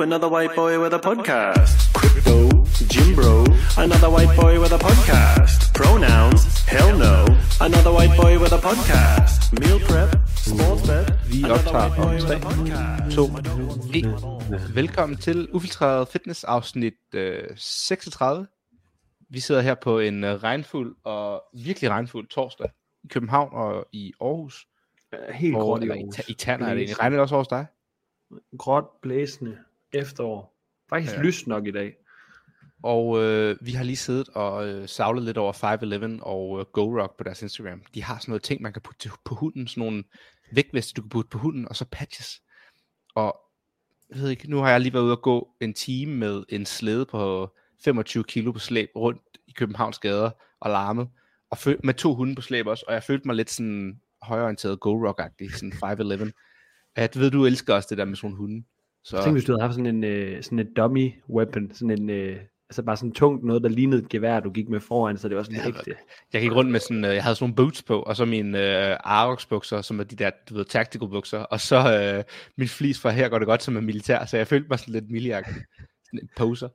Ooh, another white boy with a podcast. Crypto, Jim Bro, another white boy with a podcast. Pronouns, hell no, another white boy with a podcast. Meal prep, sports bet, Vi optager om with a 3, podcast. 2, 1. Velkommen til Ufiltreret Fitness afsnit øh, 36. Vi sidder her på en øh, regnfuld og virkelig regnfuld torsdag i København og i Aarhus. Helt Og, gråt i i, Aarhus. Ta- i Tanner er det egentlig. Regner det også hos dig? Gråt, blæsende, efterår. Faktisk Ja. lyst nok i dag. Og øh, vi har lige siddet og øh, savlet lidt over 5-Eleven og øh, GoRock på deres Instagram. De har sådan noget ting, man kan putte til, på hunden. Sådan nogle vægtveste, du kan putte på hunden, og så patches. Og jeg ved ikke, nu har jeg lige været ude og gå en time med en slæde på 25 kilo på slæb rundt i Københavns gader og larmet. Og føl- med to hunde på slæb også, og jeg følte mig lidt sådan højorienteret GoRock-agtig, sådan 5-Eleven. At ved du elsker også det der med sådan hunde. Så... Tænk, hvis du havde haft sådan en øh, sådan et dummy weapon. Sådan en, øh, altså bare sådan tungt noget, der lignede et gevær, du gik med foran, så det var sådan Ja, rigtigt. Jeg gik rundt med sådan, øh, jeg havde sådan nogle boots på, og så mine øh, Arox bukser, som er de der, du ved, tactical bukser, og så øh, min flis fra her går det godt som er militær, så jeg følte mig sådan lidt miliagtig, sådan en poser.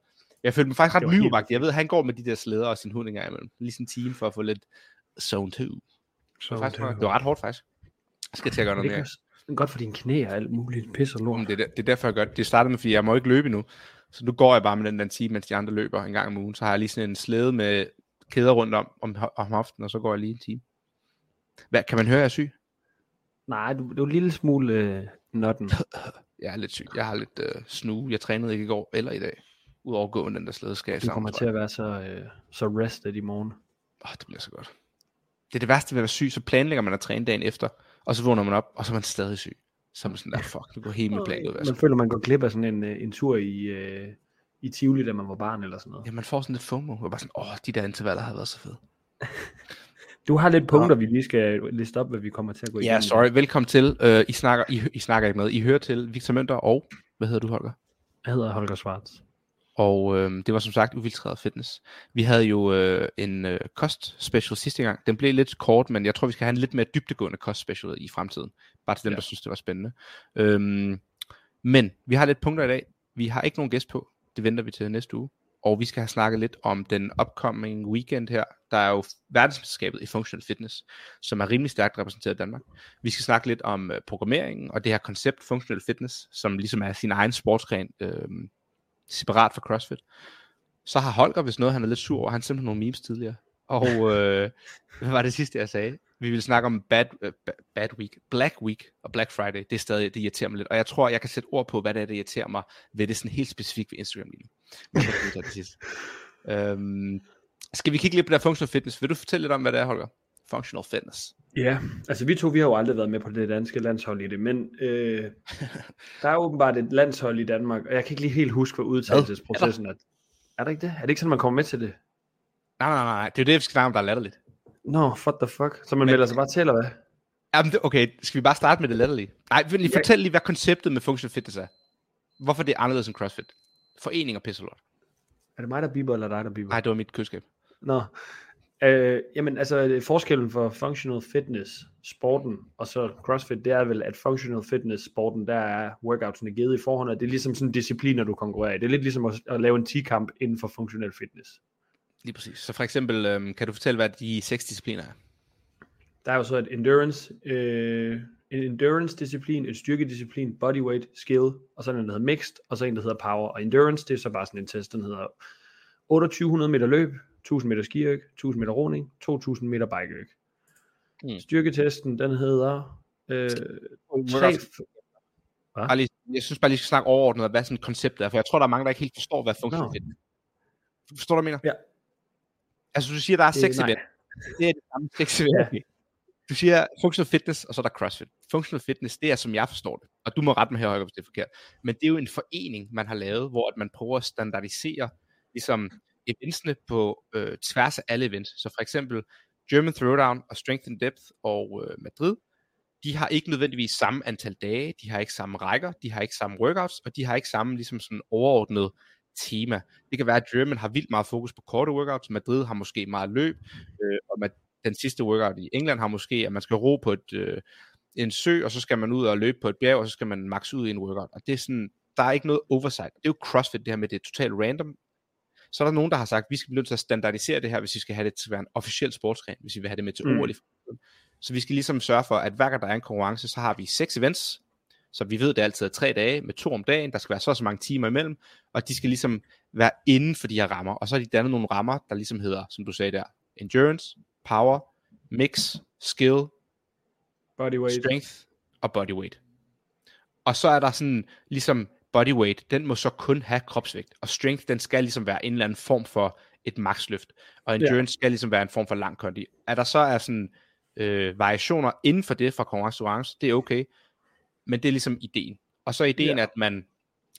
Jeg følte mig faktisk ret myvagtig. Jeg ved, han går med de der slæder og sin hund engang imellem. Lige sådan en time for at få lidt zone 2. Det Så var, faktisk, det var ret hårdt faktisk. Jeg skal til at gøre noget mere. Er godt for dine knæ og alt muligt pis og lort. Mm, Det er, der- det er derfor, jeg gør det. Det startede med, fordi jeg må ikke løbe endnu. Så nu går jeg bare med den der time, mens de andre løber en gang om ugen. Så har jeg lige sådan en slæde med kæder rundt om, om, om hoften, og så går jeg lige en time. Hvad, kan man høre, at jeg er syg? Nej, du, du er en lille smule øh, notten. Jeg er lidt syg. Jeg har lidt øh, snue. Jeg trænede ikke i går eller i dag. Udover at gå med den der slæde, skal jeg Du sammen. kommer tror til at være så, øh, så rested i morgen. Åh, det bliver så godt. Det er det værste ved at være syg, så planlægger man at træne dagen efter, og så vågner man op, og så er man stadig syg. Så er man sådan der, fuck, nu går hele min plan ud. Man føler, man går glip af sådan en, øh, en tur i, øh, i Tivoli, da man var barn eller sådan noget. Ja, man får sådan lidt FOMO. Er bare sådan, åh, de der intervaller har været så fede. Du har lidt punkter, vi lige skal liste op, hvad vi kommer til at gå Ja, igennem. sorry. Velkommen til. Uh, I, snakker, I, I snakker ikke med. I hører til Victor Mønter og, hvad hedder du, Holger? Jeg hedder Holger Schwartz. Og øh, det var som sagt ufiltreret fitness. Vi havde jo øh, en øh, kost special sidste gang. Den blev lidt kort, men jeg tror, vi skal have en lidt mere dybtegående kost special i fremtiden. Bare til dem. Ja. der synes, det var spændende. Øhm, men vi har lidt punkter i dag. Vi har ikke nogen gæst på. Det venter vi til næste uge. Og vi skal have snakket lidt om den upcoming weekend her. Der er jo verdensmesterskabet i functional fitness, som er rimelig stærkt repræsenteret i Danmark. Vi skal snakke lidt om øh, programmeringen og det her koncept functional fitness, som ligesom er sin egen sportsgren, øh, separat fra CrossFit. Så har Holger, hvis noget, han er lidt sur over, han sendte nogle memes tidligere. Og øh, hvad var det sidste, jeg sagde? Vi vil snakke om bad, uh, bad Week, Black Week og Black Friday. Det er stadig, det irriterer mig lidt. Og jeg tror, jeg kan sætte ord på, hvad det er, der irriterer mig ved det sådan helt specifikt ved Instagram lige nu. Men det kan vi tage til sidst. Øhm, skal vi kigge lidt på det her functional fitness? Vil du fortælle lidt om, hvad det er, Holger? Functional fitness. Ja, altså vi to, vi har jo aldrig været med på det danske landshold i det, men øh, der er åbenbart et landshold i Danmark, og jeg kan ikke lige helt huske, hvad udtalelsesprocessen er. Er der ikke det? Er det ikke sådan, man kommer med til det? Nej, nej, nej. Det er jo det, vi skal snakke om, der er latterligt. Nå, no, what the fuck? Så man Men- melder sig bare til, eller hvad? Jamen, det- okay, skal vi bare starte med det latterlige? Nej, vil lige fortælle lige, hvad konceptet med functional fitness er. Hvorfor det er anderledes end CrossFit. Forening og pisselort. Er det mig, der biber, eller dig, der biber? Nej, det var mit køleskab. Nå. Øh, jamen, altså forskellen for functional fitness sporten og så CrossFit, det er vel, at functional fitness sporten, der er workoutsene givet i forhånd, og det er ligesom sådan discipliner, du konkurrerer i. Det er lidt ligesom at, at lave en 10-kamp inden for functional fitness. Lige præcis. Så for eksempel, øhm, kan du fortælle, hvad de seks discipliner er? Der er jo så et endurance, øh, en endurance disciplin, en styrkedisciplin, bodyweight, skill, og så en, der hedder mixed, og så en, der hedder power. Og endurance, det er så bare sådan en test, den hedder 2800 meter løb, 1000 meter skiøk, 1000 meter roning, 2000 meter bikeøk. Mm. Styrketesten, den hedder øh, tre, Bare lige, jeg synes bare lige, skal snakke overordnet, hvad sådan konceptet er, for jeg tror, der er mange, der ikke helt forstår, hvad functional Nå. fitness er. Forstår du, hvad jeg mener? Ja. Altså, du siger, der er seks event. Det er det samme seks event. Ja. Du siger functional fitness, og så er der CrossFit. Functional fitness, det er, som jeg forstår det, og du må rette mig her, hvis det er forkert, men det er jo en forening, man har lavet, hvor at man prøver at standardisere ligesom eventsene på øh, tværs af alle events. Så for eksempel German Throwdown og Strength and Depth og øh, Madrid, de har ikke nødvendigvis samme antal dage, de har ikke samme rækker, de har ikke samme workouts, og de har ikke samme ligesom sådan overordnet tema. Det kan være, at German har vildt meget fokus på korte workouts, Madrid har måske meget løb, øh, og Mad- den sidste workout i England har måske, at man skal ro på et, øh, en sø, og så skal man ud og løbe på et bjerg, og så skal man max ud i en workout. Og det er sådan, der er ikke noget oversight. Det er jo CrossFit, det her med det er totalt random. Så er der nogen, der har sagt, at vi skal blive nødt til at standardisere det her, hvis vi skal have det til at være en officiel sportsgren, hvis vi vil have det med til Mm. OL i. Så vi skal ligesom sørge for, at hver gang der er en konkurrence, så har vi seks events, så vi ved, det er altid er tre dage med to om dagen, der skal være så og så mange timer imellem, og de skal ligesom være inden for de her rammer, og så har de dannet nogle rammer, der ligesom hedder, som du sagde der, endurance, power, mix, skill, Bodyweight. strength og bodyweight. Og så er der sådan, ligesom bodyweight, den må så kun have kropsvægt, og strength, den skal ligesom være en eller anden form for et maxløft, og endurance ja. skal ligesom være en form for lang kondi. Er der så er sådan øh, variationer inden for det fra konkurrence til det er okay, men det er ligesom ideen. Og så er ideen, ja. at man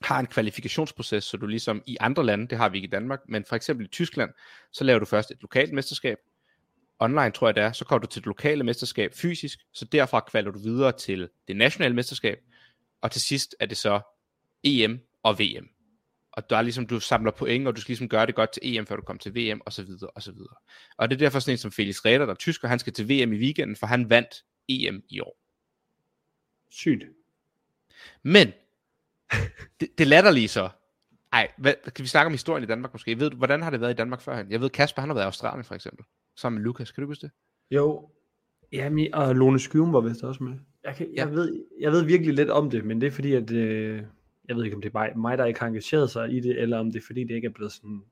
har en kvalifikationsproces, så du ligesom i andre lande, det har vi ikke i Danmark, men for eksempel i Tyskland, så laver du først et lokalt mesterskab, online tror jeg det er, så kommer du til det lokale mesterskab fysisk, så derfra kvalder du videre til det nationale mesterskab, og til sidst er det så EM og VM. Og der er ligesom, du samler point, og du skal ligesom gøre det godt til EM, før du kommer til VM, og så videre, og så videre. Og det er derfor sådan en som Felix Reder, der er tysker, han skal til VM i weekenden, for han vandt EM i år. Sygt. Men, det, det latterlige så, ej, hvad, kan vi snakke om historien i Danmark måske? Ved du, hvordan har det været i Danmark førhen? Jeg ved, Kasper, han har været i Australien for eksempel, sammen med Lukas, kan du huske det? Jo. Jamen, og Lone Skyven var vist også med. Jeg, kan, jeg, Ja. ved, jeg ved virkelig lidt om det, men det er fordi, at øh, jeg ved ikke, om det er bare mig, der ikke har engageret sig i det, eller om det er fordi, det ikke er blevet sådan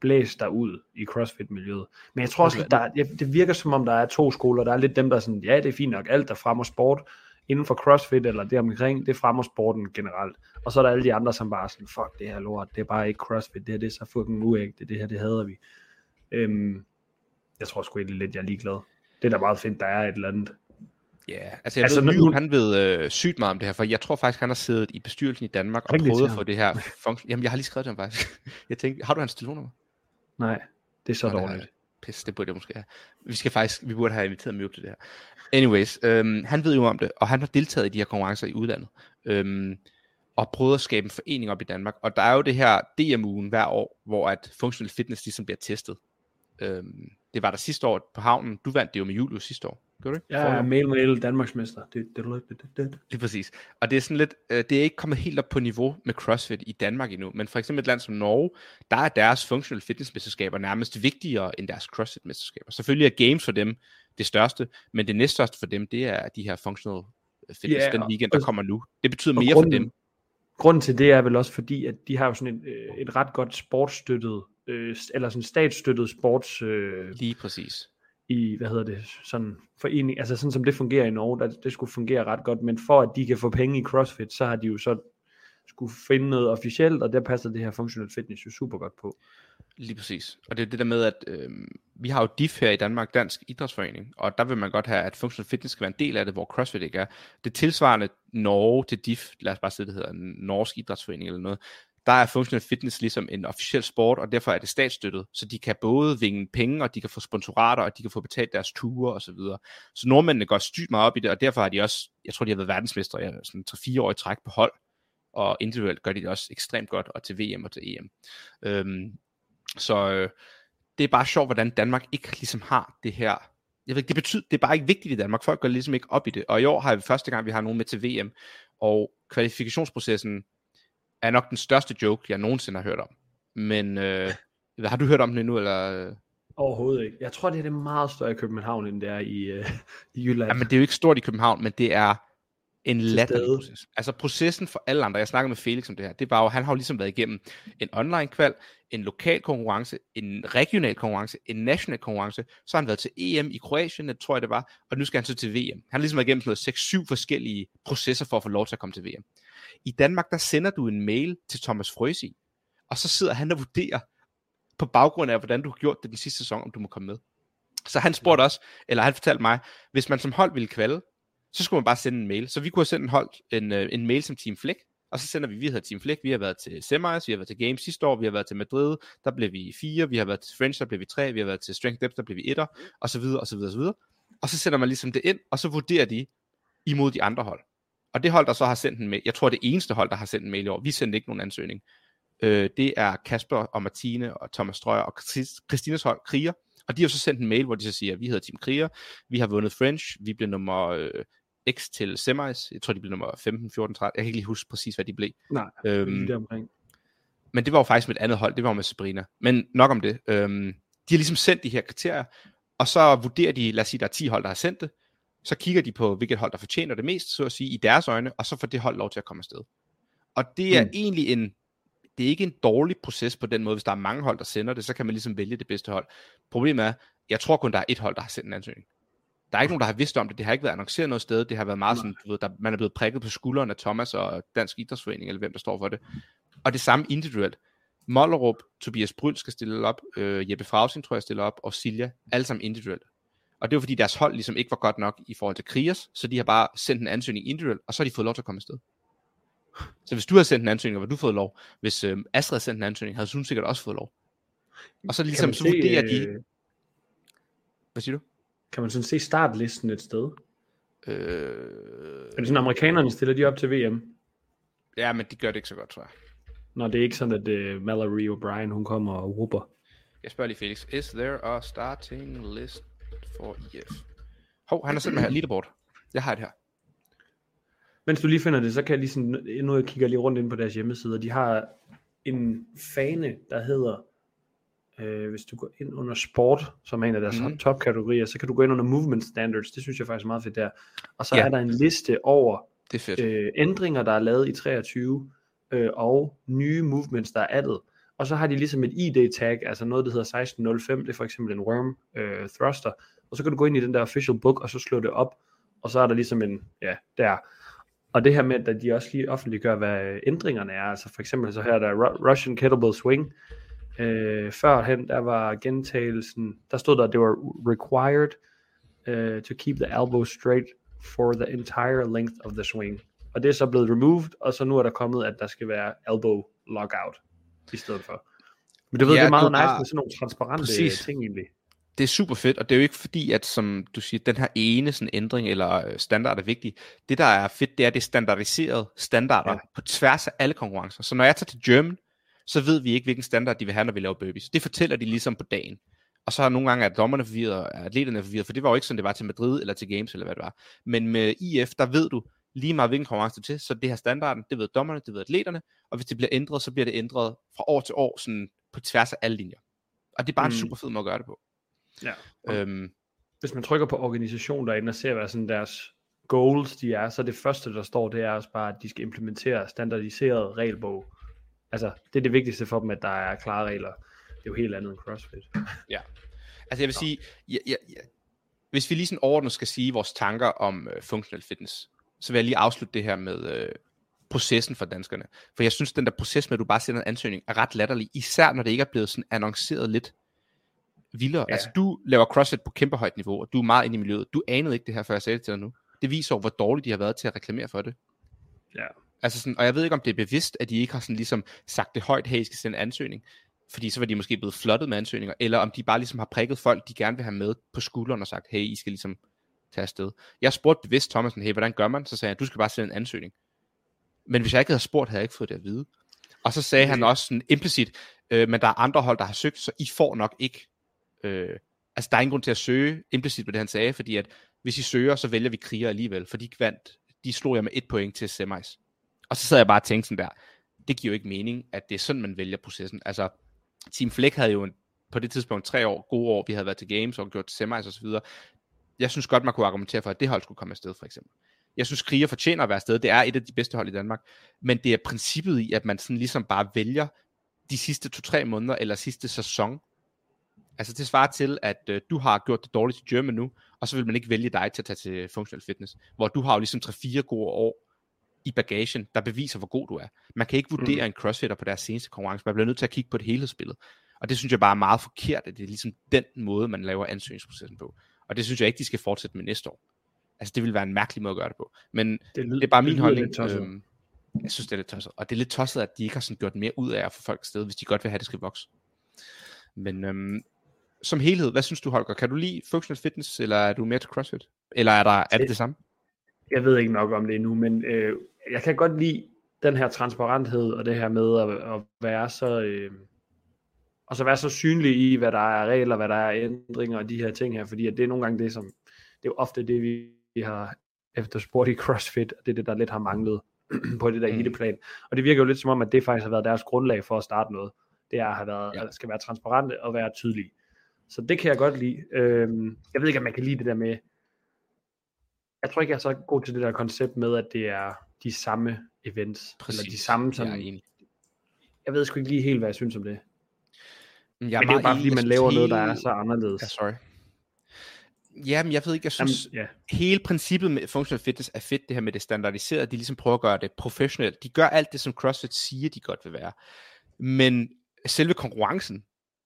blæst derud i CrossFit-miljøet. Men jeg tror også, Okay. at der, er- det virker som om, der er to skoler. Der er lidt dem, der er sådan, ja, det er fint nok, alt der fremmer sport inden for CrossFit, eller det omkring, det fremmer sporten generelt. Og så er der alle de andre, som bare er sådan, fuck det her lort, det er bare ikke CrossFit, det her det er så fucking uægte, det her, det hader vi. Øhm, jeg tror sgu egentlig lidt, jeg er ligeglad. Det er da meget fedt, der er et eller andet. Ja, yeah. altså jeg Altså, ved, nu- han ved øh, sygt meget om det her, for jeg tror faktisk, han har siddet i bestyrelsen i Danmark og prøvet til at få ham. det her funktion. Jamen, jeg har lige skrevet til ham faktisk. Jeg tænkte, har du hans telefonnummer? Nej, det er så Nå, dårligt. Pis, det burde jeg måske have. Vi skal faktisk, vi burde have inviteret Mjøb til det her. Anyways, øhm, han ved jo om det, og han har deltaget i de her konkurrencer i udlandet. Øhm, og prøvet at skabe en forening op i Danmark. Og der er jo det her DM-ugen hver år, hvor at functional fitness ligesom bliver testet. Øhm, det var der sidste år på havnen. Du vandt det jo med Julius sidste år. Gjorde du ikke? Jeg er mail mail Danmarksmester. Det, det, det, det, det. Lige præcis. Og det er sådan lidt, øh, det er ikke kommet helt op på niveau med CrossFit i Danmark endnu, men for eksempel et land som Norge, der er deres functional fitness mesterskaber nærmest vigtigere end deres CrossFit mesterskaber. Selvfølgelig er games for dem det største, men det næststørste for dem, det er de her functional fitness, Ja, yeah, den weekend, der og- kommer nu. Det betyder mere grunden- for dem. Grunden til det er vel også fordi, at de har jo sådan et, øh, et ret godt sportsstøttet, øh, eller sådan statsstøttet sports øh, Lige præcis i, hvad hedder det, sådan forening, altså sådan som det fungerer i Norge, der, det skulle fungere ret godt, men for at de kan få penge i CrossFit, så har de jo så skulle finde noget officielt, og der passer det her functional fitness jo super godt på. Lige præcis. Og det er det der med, at øh, vi har jo DIF her i Danmark, Dansk Idrætsforening, og der vil man godt have, at functional fitness skal være en del af det, hvor CrossFit ikke er. Det tilsvarende Norge til DIF, lad os bare sige, det hedder norsk idrætsforening eller noget, der er functional fitness ligesom en officiel sport, og derfor er det statsstøttet, så de kan både vinge penge, og de kan få sponsorater, og de kan få betalt deres ture osv. Så, videre. så nordmændene går sygt meget op i det, og derfor har de også, jeg tror de har været verdensmestre ja, sådan 3-4 år i træk på hold, og individuelt gør de det også ekstremt godt, og til VM og til EM. Øhm, så øh, det er bare sjovt, hvordan Danmark ikke ligesom har det her. Jeg ved, ikke, det betyder, det er bare ikke vigtigt i Danmark. Folk går ligesom ikke op i det. Og i år har vi første gang, vi har nogen med til VM. Og kvalifikationsprocessen er nok den største joke, jeg nogensinde har hørt om. Men øh, hvad, har du hørt om den endnu? Eller? Overhovedet ikke. Jeg tror, det er det meget større i København, end det er i, øh, i Jylland. Jamen, det er jo ikke stort i København, men det er en latterlig proces. Altså processen for alle andre, jeg snakker med Felix om det her, det er bare, han har jo ligesom været igennem en online kval, en lokal konkurrence, en regional konkurrence, en national konkurrence, så har han været til EM i Kroatien, det tror jeg det var, og nu skal han så til VM. Han har ligesom været igennem sådan noget 6-7 forskellige processer for at få lov til at komme til VM. I Danmark, der sender du en mail til Thomas Frøsi, og så sidder han og vurderer på baggrund af, hvordan du har gjort det den sidste sæson, om du må komme med. Så han spurgte også, eller han fortalte mig, hvis man som hold ville kvalde, så skulle man bare sende en mail. Så vi kunne have sendt en, hold, en, øh, en mail som Team Flick, og så sender vi, vi hedder Team Flick, vi har været til semis, vi har været til Games sidste år, vi har været til Madrid, der blev vi fire, vi har været til French, der blev vi tre, vi har været til Strength Depth, der blev vi etter, og så videre, og så videre, og så videre. Og så sender man ligesom det ind, og så vurderer de imod de andre hold. Og det hold, der så har sendt en mail, jeg tror det eneste hold, der har sendt en mail i år, vi sendte ikke nogen ansøgning, øh, det er Kasper og Martine og Thomas Strøger og Christines hold, Kriger, og de har så sendt en mail, hvor de så siger, vi hedder Team Kriger, vi har vundet French, vi blev nummer øh, X til semis. Jeg tror, de blev nummer 15, 14, 13. Jeg kan ikke lige huske præcis, hvad de blev. Nej, Øhm, der omkring. men det var jo faktisk med et andet hold, det var med Sabrina. Men nok om det. Øhm, de har ligesom sendt de her kriterier, og så vurderer de, lad os sige, der er 10 hold, der har sendt det, så kigger de på, hvilket hold, der fortjener det mest, så at sige, i deres øjne, og så får det hold lov til at komme afsted. Og det er Mm. egentlig en, det er ikke en dårlig proces på den måde, hvis der er mange hold, der sender det, så kan man ligesom vælge det bedste hold. Problemet er, jeg tror kun, der er et hold, der har sendt en ansøgning. Der er ikke nogen, der har vidst om det. Det har ikke været annonceret noget sted. Det har været meget sådan, du ved, der, man er blevet prikket på skulderen af Thomas og Dansk Idrætsforening, eller hvem der står for det. Og det samme individuelt. Mollerup, Tobias Bryl skal stille op, øh, Jeppe Frausing tror jeg stiller op, og Silja, alle sammen individuelt. Og det var fordi deres hold ligesom ikke var godt nok i forhold til Kriers, så de har bare sendt en ansøgning individuelt, og så har de fået lov til at komme afsted. Så hvis du har sendt en ansøgning, var du fået lov. Hvis øh, Astrid havde sendt en ansøgning, havde hun sikkert også fået lov. Og så ligesom, så vurderer de... øh, Hvad siger du? Kan man sådan se startlisten et sted? Øh, Er det sådan, amerikanerne stiller de op til VM? ja, men de gør det ikke så godt, tror jeg. Når det er ikke sådan, at uh, Mallory O'Brien, hun kommer og whooper. Jeg spørger lige Felix. Is there a starting list for IF? Hov, han har sendt mig her leaderboard. Jeg har det her. Mens du lige finder det, så kan jeg lige sådan, nu jeg kigger lige rundt ind på deres hjemmeside, de har en fane, der hedder, øh, hvis du går ind under sport, som er en af deres mm. topkategorier, så kan du gå ind under movement standards, det synes jeg faktisk er meget fedt der. Og så ja. er der en liste over Det er fedt. øh, ændringer, der er lavet i 23, øh, og nye movements, der er addet. Og så har de ligesom et ID-tag, altså noget, der hedder 1605, det er for eksempel en worm øh, thruster, og så kan du gå ind i den der official book, og så slå det op, og så er der ligesom en, ja, der. Og det her med, at de også lige offentliggør, hvad ændringerne er, altså for eksempel så her, der er Ru- Russian Kettlebell Swing, øh, førhen, der var gentagelsen, der stod der, at det var required uh, to keep the elbow straight for the entire length of the swing. Og det er så blevet removed, og så nu er der kommet, at der skal være elbow lockout i stedet for. Men du ved, Ja, det er meget nice har- med sådan nogle transparente Præcis. ting egentlig. Det er super fedt, og det er jo ikke fordi, at som du siger, den her ene sådan ændring eller øh, standard er vigtig. Det, der er fedt, det er, at det er standardiseret standarder Ja. på tværs af alle konkurrencer. Så når jeg tager til German, så ved vi ikke, hvilken standard de vil have, når vi laver burpees. Det fortæller de ligesom på dagen. Og så er nogle gange, at dommerne forvirret, og at atleterne er forvirret, for det var jo ikke sådan, det var til Madrid eller til Games, eller hvad det var. Men med IF, der ved du lige meget, hvilken konkurrence du til, så det her standarden, det ved dommerne, det ved atleterne, og hvis det bliver ændret, så bliver det ændret fra år til år, sådan på tværs af alle linjer. Og det er bare mm. en super fed måde at gøre det på. Ja. Øhm, Hvis man trykker på organisation derinde og ser, hvad sådan deres goals de er, så det første, der står, det er også bare, at de skal implementere standardiseret regelbog. Altså, det er det vigtigste for dem, at der er klare regler. Det er jo helt andet end CrossFit. Altså jeg vil sige, ja, ja, ja. hvis vi lige sådan overordnet skal sige vores tanker om øh, functional fitness, så vil jeg lige afslutte det her med øh, processen for danskerne. For jeg synes, den der proces med, at du bare sender en ansøgning, er ret latterlig. Især når det ikke er blevet sådan annonceret lidt vildere. Ja. Altså du laver CrossFit på kæmpe højt niveau, og du er meget inde i miljøet. Du anede ikke det her, før jeg sagde det til dig nu. Det viser hvor dårligt de har været til at reklamere for det. Ja. Altså sådan, og jeg ved ikke, om det er bevidst, at de ikke har sådan ligesom sagt det højt, hey, I skal sende en ansøgning, fordi så var de måske blevet flottet med ansøgninger, eller om de bare ligesom har prikket folk, de gerne vil have med på skulderen og sagt, hey, I skal ligesom tage afsted. Jeg spurgte bevidst Thomasen, hey, hvordan gør man? Så sagde han, du skal bare sende en ansøgning. Men hvis jeg ikke havde spurgt, havde jeg ikke fået det at vide. Og så sagde han også sådan implicit, øh, men der er andre hold, der har søgt, så I får nok ikke. Øh, altså, der er ingen grund til at søge implicit på det, han sagde, fordi at hvis I søger, så vælger vi kriger alligevel, for de vandt, de slog jeg med et point til semis. Og så sad jeg bare og tænkte sådan der, det giver jo ikke mening, at det er sådan, man vælger processen. Altså, Team Fleck havde jo en, på det tidspunkt tre år, gode år, vi havde været til games og gjort semis og så videre. Jeg synes godt, man kunne argumentere for, at det hold skulle komme afsted, for eksempel. Jeg synes, Kriger fortjener at være afsted. Det er et af de bedste hold i Danmark. Men det er princippet i, at man sådan ligesom bare vælger de sidste to-tre måneder, eller sidste sæson. Altså det svarer til, at øh, du har gjort det dårligt i German nu, og så vil man ikke vælge dig til at tage til functional fitness. Hvor du har jo ligesom 3-4 gode år i bagagen, der beviser, hvor god du er. Man kan ikke vurdere mm. en crossfitter på deres seneste konkurrence. Man bliver nødt til at kigge på det helhedsbillede. Og det synes jeg bare er meget forkert, at det er ligesom den måde, man laver ansøgningsprocessen på. Og det synes jeg ikke, de skal fortsætte med næste år. Altså det vil være en mærkelig måde at gøre det på. Men Det, det er bare min lyder holdning. Øhm, jeg synes, det er lidt tosset. Og det er lidt tosset, at de ikke har sådan gjort mere ud af at få folk afsted, hvis de godt vil have, at det skal vokse. Men øhm, som helhed, hvad synes du, Holger? Kan du lide functional fitness, eller er du mere til CrossFit? Eller er, der, er det det samme? jeg ved ikke nok om det endnu, men øh, jeg kan godt lide den her transparenthed og det her med at, at være så øh, og så være så synlig i, hvad der er regler, hvad der er ændringer og de her ting her, fordi at det er nogle gange det, som det er jo ofte det, vi, vi har efterspurgt i CrossFit, og det er det, der lidt har manglet på det der Mm. eliteplan. Og det virker jo lidt som om, at det faktisk har været deres grundlag for at starte noget. Det er at have været, Ja. ja. at skal være transparente og være tydelige. Så det kan jeg godt lide. Øhm, jeg ved ikke, om man kan lide det der med, jeg tror ikke, jeg er så god til det der koncept med, at det er de samme events, Præcis. eller de samme Jeg sådan, er enig. jeg ved sgu ikke lige helt, hvad jeg synes om det. Jeg Men det er jo bare, fordi man laver noget, der er så anderledes. Ja, sorry. Jamen, jeg ved ikke, jeg synes, Jamen, ja. hele princippet med functional fitness er fedt, det her med det standardiserede, de ligesom prøver at gøre det professionelt. De gør alt det, som CrossFit siger, de godt vil være. Men selve konkurrencen,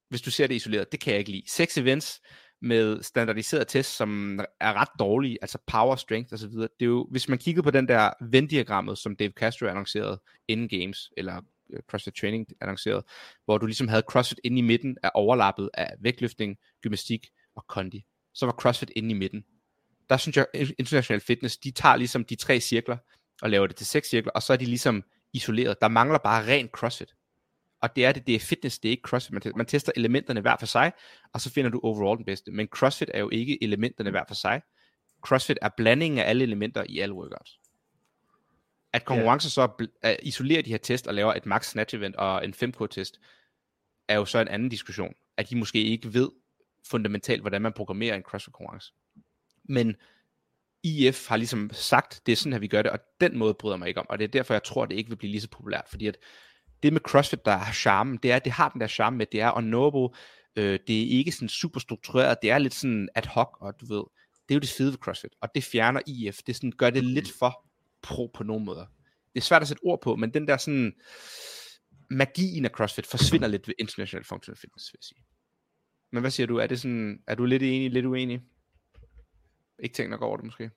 hvis du ser det isoleret, det kan jeg ikke lide. Seks events med standardiserede tests, som er ret dårlige, altså power, strength osv. Det er jo, hvis man kigger på den der Venn-diagrammet, som Dave Castro annoncerede inden Games, eller øh, CrossFit Training annoncerede, hvor du ligesom havde CrossFit inde i midten af overlappet af vægtløftning, gymnastik og kondi. Så var CrossFit inde i midten. Der synes jeg, international fitness, de tager ligesom de tre cirkler og laver det til seks cirkler, og så er de ligesom isoleret. Der mangler bare ren CrossFit. Og det er det, det er fitness, det er ikke CrossFit. Man, man tester elementerne hver for sig, og så finder du overall den bedste. Men CrossFit er jo ikke elementerne hver for sig. CrossFit er blandingen af alle elementer i alle workouts. At konkurrencer så bl- isolerer de her test og laver et max snatch event og en 5K test, er jo så en anden diskussion. At de måske ikke ved fundamentalt, hvordan man programmerer en CrossFit konkurrence. Men IF har ligesom sagt, det er sådan her, vi gør det, og den måde bryder mig ikke om, og det er derfor, jeg tror, det ikke vil blive lige så populært, fordi at det med CrossFit, der har charmen, det er, det har den der charme med, det er unknowable, øh, det er ikke sådan super struktureret, det er lidt sådan ad hoc, og du ved, det er jo det fede ved CrossFit, og det fjerner IF, det sådan, gør det lidt for pro på nogle måder. Det er svært at sætte ord på, men den der sådan, magien af CrossFit forsvinder lidt ved international functional fitness, vil jeg sige. Men hvad siger du? Er, det sådan, er du lidt enig, lidt uenig? Ikke tænkt nok over det måske?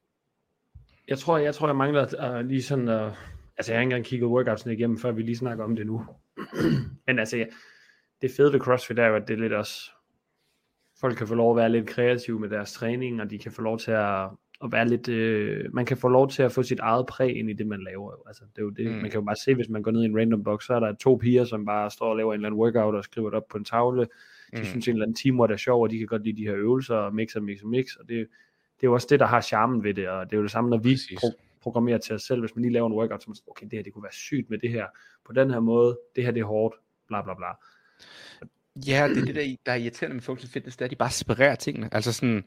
Jeg tror, jeg tror, jeg mangler uh, lige sådan, uh, altså jeg har ikke engang kigget workoutsene igennem, før vi lige snakker om det nu. Men altså, ja, det fede ved CrossFit er jo, at det er lidt også, folk kan få lov at være lidt kreative med deres træning, og de kan få lov til at, at være lidt, øh, man kan få lov til at få sit eget præg ind i det, man laver. jo. Altså, det er jo det, Mm. man kan jo bare se, hvis man går ned i en random box, så er der to piger, som bare står og laver en eller anden workout og skriver det op på en tavle. De mm. synes en eller anden teamwork er sjov, og de kan godt lide de her øvelser, og mix og mix og mix, og det, det er jo også det, der har charmen ved det, og det er jo det samme, når vi Præcis. Pro- programmerer til os selv, hvis man lige laver en workout, så man siger, okay, det her, det kunne være sygt med det her, på den her måde, det her, det er hårdt, bla bla bla. Ja, det er det, der, der er irriterende med functional fitness, det er, at de bare separerer tingene. Altså sådan,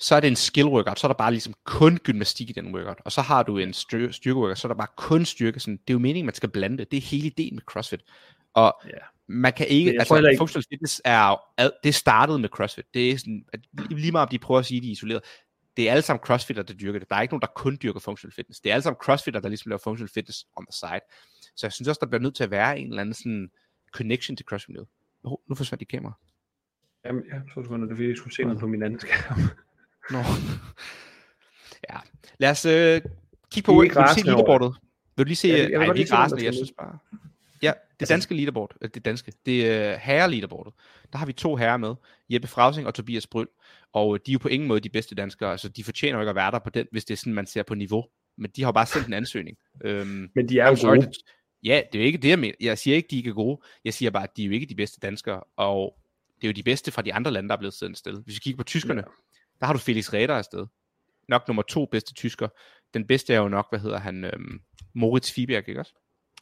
så er det en skill workout, så er der bare ligesom kun gymnastik i den workout, og så har du en styr- styrke workout, så er der bare kun styrke. Sådan, det er jo meningen, man skal blande det. Det er hele ideen med CrossFit. Og Ja. man kan ikke, jeg altså ikke- functional fitness er, det startede med CrossFit. Det er sådan, at lige meget om de prøver at sige, at de er isoleret, det er alle sammen crossfitter, der dyrker det. Der er ikke nogen, der kun dyrker functional fitness. Det er alle sammen crossfitter, der ligesom laver functional fitness on the side. Så jeg synes også, der bliver nødt til at være en eller anden sådan connection til crossfit. Oh, nu forsvandt dit kamera. Jamen, ja, to sekunder, det er fordi, jeg skulle se noget på min anden skærm. Nå. ja. Lad os øh, kigge på, ikke du se leaderboardet? Vil du lige se, Ja, ja, jeg er lige ikke rasende, jeg synes bare. Ja, det Altså- danske leaderboard, øh, det danske, det er uh, herre leaderboardet. Der har vi to herrer med, Jeppe Frausing og Tobias Bryl, og de er jo på ingen måde de bedste danskere, altså de fortjener jo ikke at være der på den, hvis det er sådan, man ser på niveau. Men de har jo bare sendt en ansøgning. Øhm, Men de er jo sorry, gode. det- Ja, det er jo ikke det, jeg mener. Jeg siger ikke, de ikke er gode. Jeg siger bare, at de er jo ikke de bedste danskere, og det er jo de bedste fra de andre lande, der er blevet sendt sted. Hvis vi kigger på tyskerne, ja. der har du Felix Reder afsted. Nok nummer to bedste tysker. Den bedste er jo nok, hvad hedder han, øhm, Moritz Fiberg, ikke også?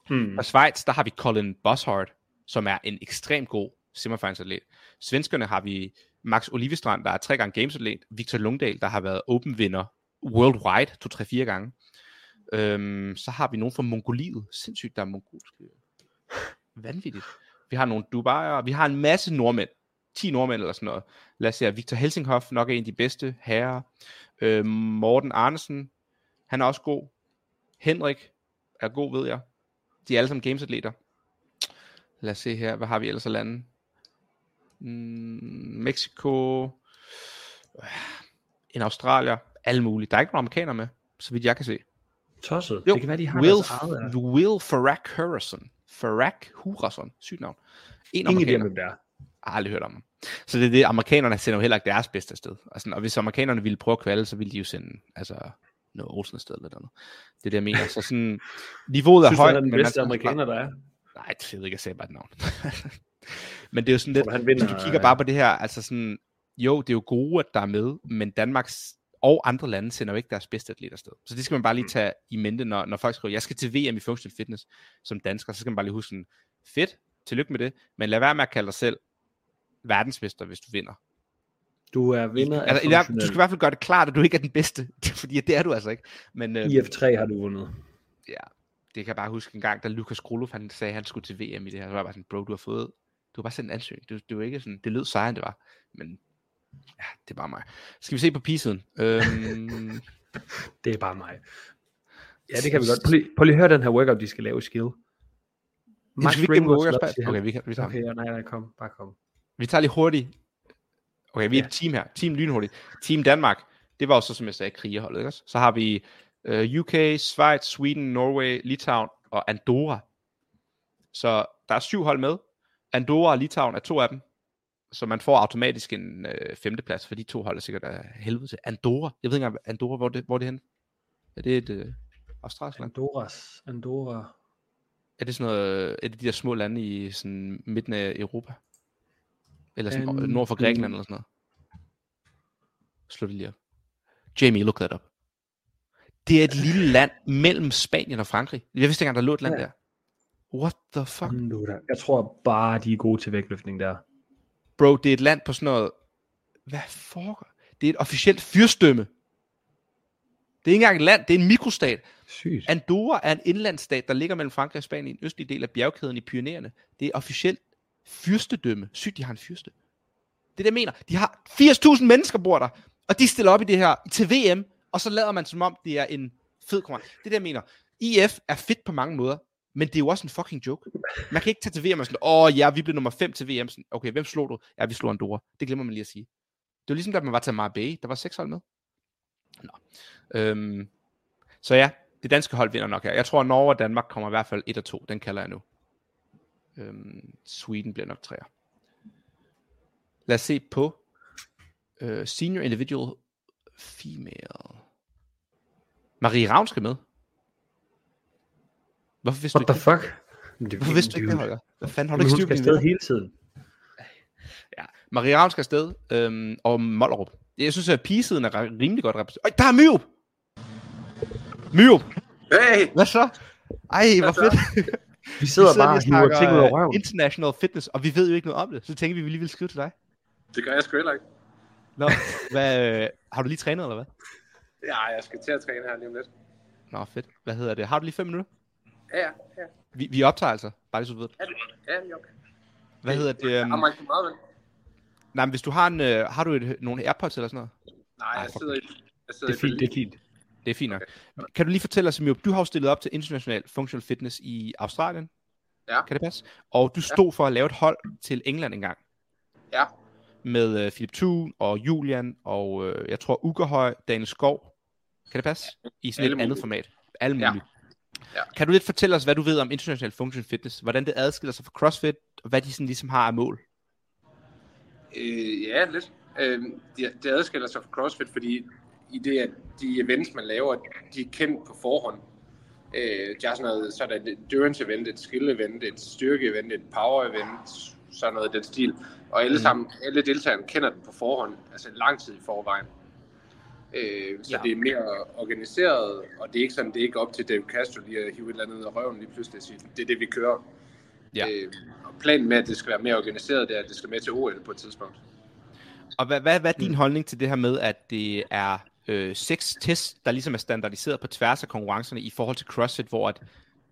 Hmm. Og Schweiz, der har vi Colin Boshart, som er en ekstremt god simmerfejnsatlet. Svenskerne har vi Max Olivestrand, der er tre gange gamesatlet. Victor Lungdal, der har været open vinder worldwide, to, tre, fire gange. Øhm, så har vi nogen fra Mongoliet. Sindssygt, der er mongolske. Vanvittigt. Vi har nogle Dubaier, vi har en masse nordmænd. 10 nordmænd eller sådan noget. Lad os se, Victor Helsinghoff nok er en af de bedste herrer. Øhm, Morten Arnesen, han er også god. Henrik er god, ved jeg. De er alle sammen gamesatleter. Lad os se her, hvad har vi ellers af lande? Mm, Mexico, øh, en Australier, alle mulige. Der er ikke nogen amerikanere med, så vidt jeg kan se. Tosset. Jo, det kan være, de har Will, deres eget. Ja. Will Farrak Hurason. Farrak Hurason, sygt navn. En Ingen idé amerikaner. om, hvem det er. Jeg har aldrig hørt om ham. Så det er det, amerikanerne sender jo heller ikke deres bedste. Og, sådan, og hvis amerikanerne ville prøve at kvalde, så ville de jo sende altså, noget Olsen afsted eller noget. Det er det, jeg mener. Så sådan, niveauet er Synes du, højt. han er den bedste amerikaner, der er? Nej, det ved jeg ikke, jeg sagde bare et navn. men det er jo sådan lidt, han hvis du kigger bare på det her, altså sådan, jo, det er jo gode, at der er med, men Danmarks og andre lande sender jo ikke deres bedste atleter afsted. Så det skal man bare lige tage i mente, når, når folk skriver, jeg skal til VM i functional fitness som dansker, så skal man bare lige huske sådan, fedt, tillykke med det, men lad være med at kalde dig selv verdensmester, hvis du vinder. Du er vinder af Altså, du skal i hvert fald gøre det klart, at du ikke er den bedste, fordi det er du altså ikke. Men, øh, IF3 har du vundet. ja, det kan jeg bare huske en gang, da Lukas Krolov, han sagde, at han skulle til VM i det her, så var jeg bare sådan, bro, du har fået, du har bare sendt en ansøgning. Det, det var ikke sådan, det lød sejere, end det var. Men ja, det er bare mig. Skal vi se på P-siden? Øhm, Det er bare mig. Ja, det kan vi godt. Prøv lige, prøv lige at høre den her workout, de skal lave i skill. Skal vi ikke gennem workouts bag- Okay, vi, kan, vi, tager, Okay, ja, nej, nej, kom. Bare kom. vi tager lige hurtigt. Okay, vi er Ja. et team her. Team lynhurtigt. Team Danmark. Det var jo så, som jeg sagde, krigerholdet. Ikke? også? Så har vi uh, UK, Schweiz, Sweden, Norway, Litauen og Andorra. Så der er syv hold med. Andorra og Litauen er to af dem. Så man får automatisk en øh, femteplads, for de to hold er sikkert af helvede til. Andorra. Jeg ved ikke engang, Andorra, hvor, det, hvor er det henne? Er det et øh, australsk land? Andorras. Andorra. Er det sådan noget, er det de der små lande i sådan midten af Europa? Eller sådan Øhm, nord for Grækenland eller sådan noget? Slå det lige op. Jamie, look that up. Det er et lille land mellem Spanien og Frankrig. Jeg vidste ikke engang, der lå et land Ja. der. What the fuck? Andorra. Jeg tror bare, de er gode til vægtløftning der. Bro, det er et land på sådan noget... Hvad foregår? Det er et officielt fyrstømme. Det er ikke engang et land, det er en mikrostat. Sygt. Andorra er en indlandsstat, der ligger mellem Frankrig og Spanien i en østlig del af bjergkæden i Pyreneerne. Det er officielt fyrstedømme. Sygt, de har en fyrste. Det er det, jeg mener. De har 80.000 mennesker bor der, og de stiller op i det her til VM, og så lader man som om, det er en fed konkurrence. Det er det, jeg mener. IF er fedt på mange måder, men det er jo også en fucking joke. Man kan ikke tage til VM og sådan, åh ja, vi blev nummer 5 til VM. Sådan, okay, hvem slog du? Ja, vi slog Andorra. Det glemmer man lige at sige. Det var ligesom, da man var til Marbella. Der var seks hold med. Nå. Øhm, så ja, det danske hold vinder nok her. Jeg tror, at Norge og Danmark kommer i hvert fald 1 og 2. Den kalder jeg nu. Øhm, Sweden bliver nok 3'er. Lad os se på øh, Senior Individual Female. Marie Ravn skal med. Hvorfor vidste What du the ikke det? fuck? Det- Hvorfor vidste du ikke det. Holger? Hvad fanden har du ikke hun styr på afsted venner? hele tiden. Ja. Marie Ravn skal afsted, øhm, og Mollerup. Jeg synes, at pigesiden er rimelig godt repræsenteret. Øj, der er Myrup! Myrup! Hey! Hvad så? Ej, hvor så? fedt. Vi sidder, lige bare og hiver ting ud af røven. international fitness, og vi ved jo ikke noget om det. Så tænker vi, vi lige vil skrive til dig. Det gør jeg sgu heller ikke. Nå, hvad, øh, har du lige trænet, eller hvad? Ja, jeg skal til at træne her lige om lidt. Nå, fedt. Hvad hedder det? Har du lige fem minutter? Ja, ja, ja. Vi, vi optager altså, bare lige så du ved. Ja, det ja, okay. Hvad hedder det? Jeg Um, har mig ikke meget, vel? nej, men hvis du har, en, øh, har du et, nogle Airpods eller sådan noget? Nej, Ej, jeg sidder i... Jeg sidder Det er fint, det er fint. Det er fint nok. Kan du lige fortælle os, Emil, du har jo stillet op til International Functional Fitness i Australien. Ja. Kan det passe? Og du stod for at lave et hold til England engang. Ja, Med uh, Philip Thun og Julian og uh, jeg tror Ugerhøj, Daniel Skov. Kan det passe? I sådan Alle et andet mulige. format. Alle Ja. mulige. Ja. Kan du lidt fortælle os, hvad du ved om International Functional Fitness? Hvordan det adskiller sig fra CrossFit, og hvad de sådan ligesom har af mål? øh, ja lidt. Øh, det, det adskiller sig fra CrossFit, fordi i det, at de events, man laver, de er kendt på forhånd. Øh, de har sådan noget, så er der et endurance event, et skill event, et styrke event, et power event, sådan noget i den stil. Og alle Mhm. sammen, alle deltagerne kender den på forhånd, altså lang tid i forvejen. Øh, så Ja. det er mere organiseret, og det er ikke sådan, det er ikke op til Dave Castro lige at hive et eller andet af røven lige pludselig og sige, det er det, vi kører. Ja. Øh, og planen med, at det skal være mere organiseret, det er, at det skal med til OL på et tidspunkt. Og hvad, hvad, hvad er din Mm. holdning til det her med, at det er øh, seks tests, der ligesom er standardiseret på tværs af konkurrencerne i forhold til CrossFit, hvor at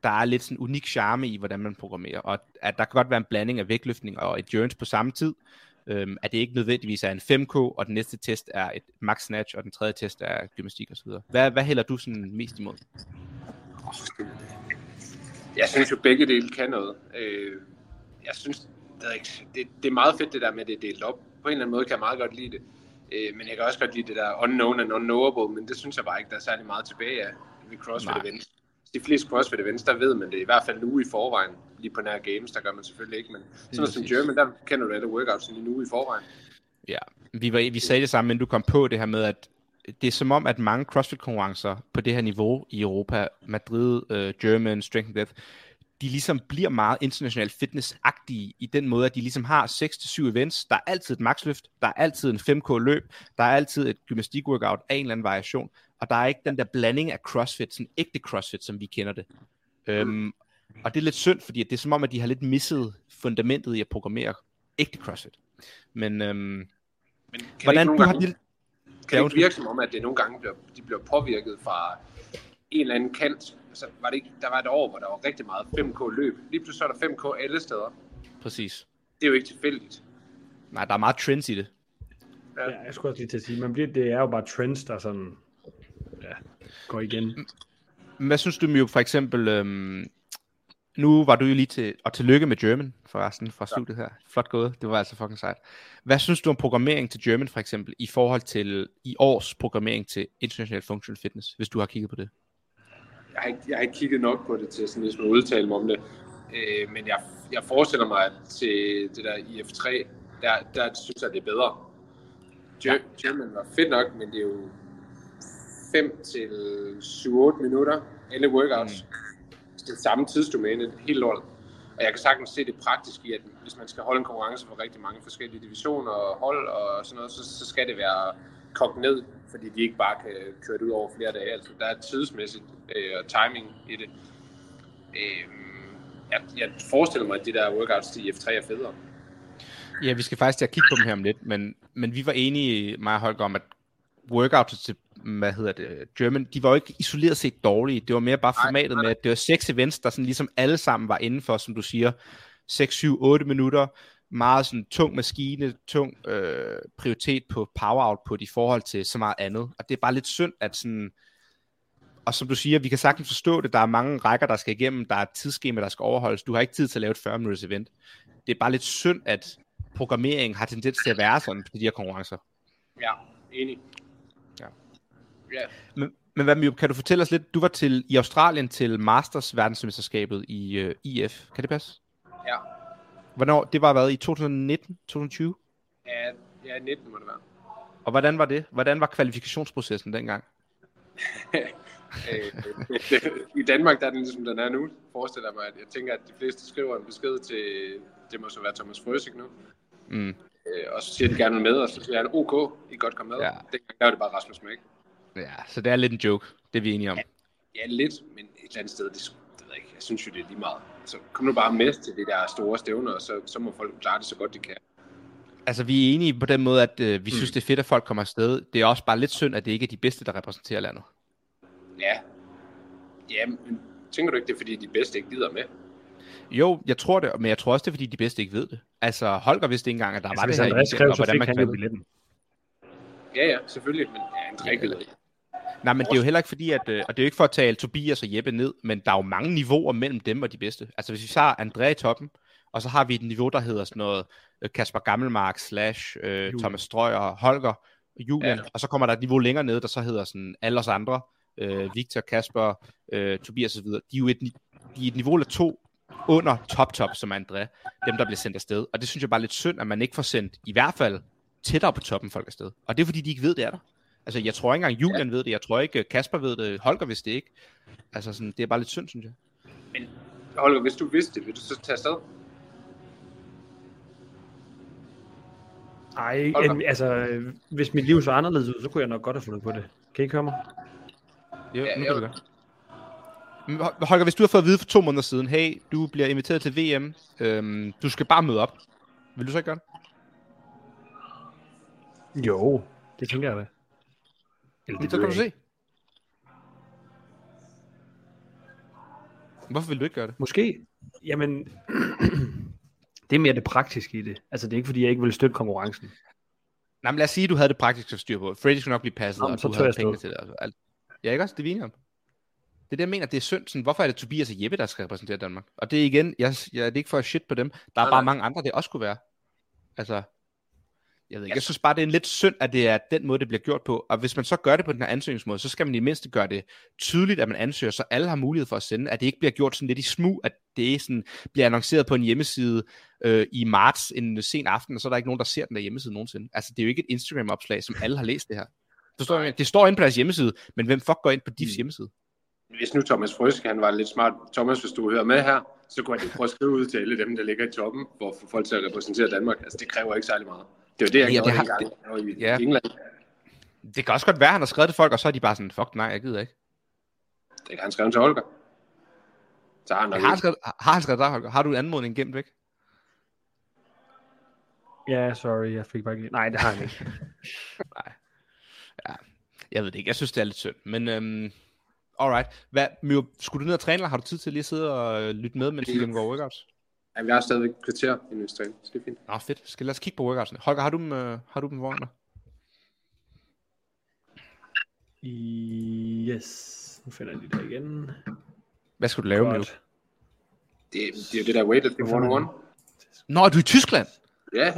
der er lidt sådan unik charme i, hvordan man programmerer, og at der kan godt være en blanding af vægtløftning og endurance på samme tid, øhm, at det ikke nødvendigvis er en 5K, og den næste test er et max snatch, og den tredje test er gymnastik osv. Hvad, hvad hælder du sådan mest imod? Jeg synes jo, begge dele kan noget. Øh, jeg synes, det er, ikke, det, det er meget fedt det der med, at det er delt op. På en eller anden måde kan jeg meget godt lide det. Øh, men jeg kan også godt lide det der unknown and unknowable, men det synes jeg bare ikke, der er særlig meget tilbage af ved CrossFit Nej. events. De fleste CrossFit events, der ved man det i hvert fald uge i forvejen. Lige på nær games, der gør man selvfølgelig ikke, men sådan noget som. German, der kender du alle workouts en uge i forvejen. Ja, vi, var, vi sagde det samme, men du kom på det her med, at det er som om, at mange CrossFit-konkurrencer på det her niveau i Europa, Madrid, uh, German, Strength and Death, de ligesom bliver meget international fitness-agtige i den måde, at de ligesom har 6-7 events. Der er altid et maxløft, der er altid en 5K løb, der er altid et gymnastik-workout af en eller anden variation, og der er ikke den der blanding af CrossFit, sådan ægte CrossFit, som vi kender det. Øhm, og det er lidt synd, fordi det er som om, at de har lidt misset fundamentet i at programmere ægte CrossFit. Men, øhm, Men kan hvordan det du ikke har... nogle gange, Lille... kan det ikke virke som om, at det nogle gange bliver, de bliver påvirket fra en eller anden kant? Altså, var det ikke, der var et år, hvor der var rigtig meget 5K løb. Lige pludselig så er der 5K alle steder. Præcis. Det er jo ikke tilfældigt. Nej, der er meget trends i det. Ja, jeg skulle også lige til at sige, man bliver, det er jo bare trends, der sådan, ja, går igen. Men Hvad synes du, Mio, for eksempel, øhm, nu var du jo lige til, og tillykke med German forresten fra studiet her. Flot gået, det var altså fucking sejt. Hvad synes du om programmering til German for eksempel, i forhold til i års programmering til International Functional Fitness, hvis du har kigget på det? Jeg har, ikke, jeg har ikke kigget nok på det til sådan ligesom at udtale mig om det. Øh, men jeg, jeg forestiller mig, at til det der IF3, der, der synes jeg, det er bedre. Ger- German var fedt nok, men det er jo 5 til 7-8 minutter, alle workouts. Mm. Det samme tidsdomæne, helt lort. Og jeg kan sagtens se det praktisk i, at hvis man skal holde en konkurrence for rigtig mange forskellige divisioner og hold og sådan noget, så, så skal det være kogt ned, fordi de ikke bare kan køre det ud over flere dage. Altså, der er tidsmæssigt øh, og timing i det. Øh, jeg, jeg forestiller mig, at de der workouts til F3 er federe. Ja, vi skal faktisk til at kigge på dem her om lidt, men, men vi var enige, mig og Holger, om, at workouts til, hvad hedder det, German, de var jo ikke isoleret set dårlige. Det var mere bare Nej, formatet nej. med, at det var seks events, der sådan ligesom alle sammen var inden for, som du siger, 6, 7, 8 minutter, meget sådan tung maskine, tung øh, prioritet på power output i forhold til så meget andet. Og det er bare lidt synd, at sådan, og som du siger, vi kan sagtens forstå det, der er mange rækker, der skal igennem, der er tidsskema, der skal overholdes. Du har ikke tid til at lave et 40 minutters event. Det er bare lidt synd, at programmering har tendens til at være sådan på de her konkurrencer. Ja, enig. Ja. Men, men hvad, Mjøb, kan du fortælle os lidt? Du var til i Australien til Masters verdensmesterskabet i uh, IF. Kan det passe? ja. Hvornår? Det var hvad? I 2019? 2020? Ja, ja 19 må det være. Og hvordan var det? Hvordan var kvalifikationsprocessen dengang? Øh, I Danmark der er den ligesom den er nu, forestiller jeg mig. At jeg tænker, at de fleste skriver en besked til, det må så være Thomas Frøsik nu, Mm. øh, og så siger de gerne med, og så siger han, OK, I godt komme med. Ja. Der var det bare Rasmus Mæk. Ja, så det er lidt en joke. Det er vi enige om. Ja, lidt, men et eller andet sted, det, det ved jeg ikke, jeg synes jo, det er lige meget. Så kom nu bare med til de der store stævner, og så, så må folk klare det så godt de kan. Altså, vi er enige på den måde, at øh, vi synes, det er fedt, at folk kommer afsted. Det er også bare lidt synd, at det ikke er de bedste, der repræsenterer landet. Ja. Ja, men tænker du ikke, det er fordi de bedste ikke gider med? Jo, jeg tror det, men jeg tror også, det er, fordi de bedste ikke ved det. Altså, Holger vidste ikke engang, at der Altså, var hvis det her i Andreas skrev, og så hvordan fik man han jo kan billetten. Ja, ja, selvfølgelig, men ja, en tre gider ikke. Nej, men det er jo heller ikke fordi, at, øh, og det er jo ikke for at tale Tobias og Jeppe ned, men der er jo mange niveauer mellem dem og de bedste. Altså hvis vi tager André i toppen, og så har vi et niveau, der hedder sådan noget øh, Kasper Gammelmark slash øh. Thomas Strøg og Holger Julian, Ja. og så kommer der et niveau længere ned, der så hedder sådan alle os andre, øh, Victor, Kasper, øh, Tobias osv. De er jo et, de er et niveau eller to under top-top, som André, dem der bliver sendt afsted. Og det synes jeg bare er lidt synd, at man ikke får sendt i hvert fald tættere på toppen folk afsted. Og det er fordi, de ikke ved, det er der. Altså, jeg tror ikke engang Julian ved det, jeg tror ikke Kasper ved det, Holger vidste det ikke. Altså, sådan, det er bare lidt synd, synes jeg. Men Holger, hvis du vidste det, vil du så tage afsted? Ej, Holger. en, altså, hvis mit liv så anderledes ud, så kunne jeg nok godt have fundet på det. Kan I høre mig? Jo, Ja, nu jo. kan vi gøre. Holger, hvis du har fået at vide for to måneder siden, hey, du bliver inviteret til VM, øhm, du skal bare møde op. Vil du så ikke gøre det? Jo, det tænker jeg da. Eller Så ved kan du se. ikke. Hvorfor vil du ikke gøre det? Måske. Jamen, det er mere det praktiske i det. Altså, det er ikke, fordi jeg ikke vil støtte konkurrencen. Nej, men lad os sige, at du havde det praktiske styr på. Freddy skulle nok blive passet, Nå, og så du havde stå. til det. Altså, alt. Ja, ikke også? Det er om. Det er det, jeg mener, det er synd. Sådan, hvorfor er det Tobias og Jeppe, der skal repræsentere Danmark? Og det er igen, jeg, jeg, det er ikke for at shit på dem. Der er Nej, bare nej. mange andre, det også kunne være. Altså, jeg ved ikke. Jeg synes bare, det er en lidt synd, at det er den måde, det bliver gjort på. Og hvis man så gør det på den her ansøgningsmåde, så skal man i det mindste gøre det tydeligt, at man ansøger, så alle har mulighed for at sende. At det ikke bliver gjort sådan lidt i smug, at det sådan bliver annonceret på en hjemmeside øh, i marts en sen aften, og så er der ikke nogen, der ser den der hjemmeside nogensinde. Altså, det er jo ikke et Instagram-opslag, som alle har læst det her. Forstår du? hvad jeg mener? Det står inde på deres hjemmeside, men hvem fuck går ind på DIFs Mm. hjemmeside? hvis nu Thomas Frysk, han var lidt smart. Thomas, hvis du hører med her, så kunne han prøve at skrive ud til alle dem, der ligger i toppen, få folk til at repræsentere Danmark. Altså, det kræver ikke særlig meget. Det var det, jeg Ja, gjorde det har- var i ja. England. Det kan også godt være, at han har skrevet til folk, og så er de bare sådan, fuck nej, jeg gider ikke. Det kan han skrive til Holger. Så har han nok Har han skrevet, har han skrevet dig, Holger? Har du en anmodning gemt væk? Ja, sorry, jeg fik bare ikke... Nej, det har han ikke. Jeg ved det ikke. Jeg synes, det er lidt synd. Men øhm, alright. Hvad, Mio, skulle du ned og træne, eller har du tid til lige at sidde og lytte med, mens vi gennemgår workouts? Jamen, jeg har stadigvæk kvarter i træning. Så det er fint. Nå, fedt. Skal lad os kigge på workoutsene. Holger, har du dem, øh, har du dem foran dig? Yes. Nu finder jeg de der igen. Hvad skal du lave, Mio? Godt. Det, er- det er jo det der weightlifting Det er fandme- 101. Nå, er du i Tyskland? Ja,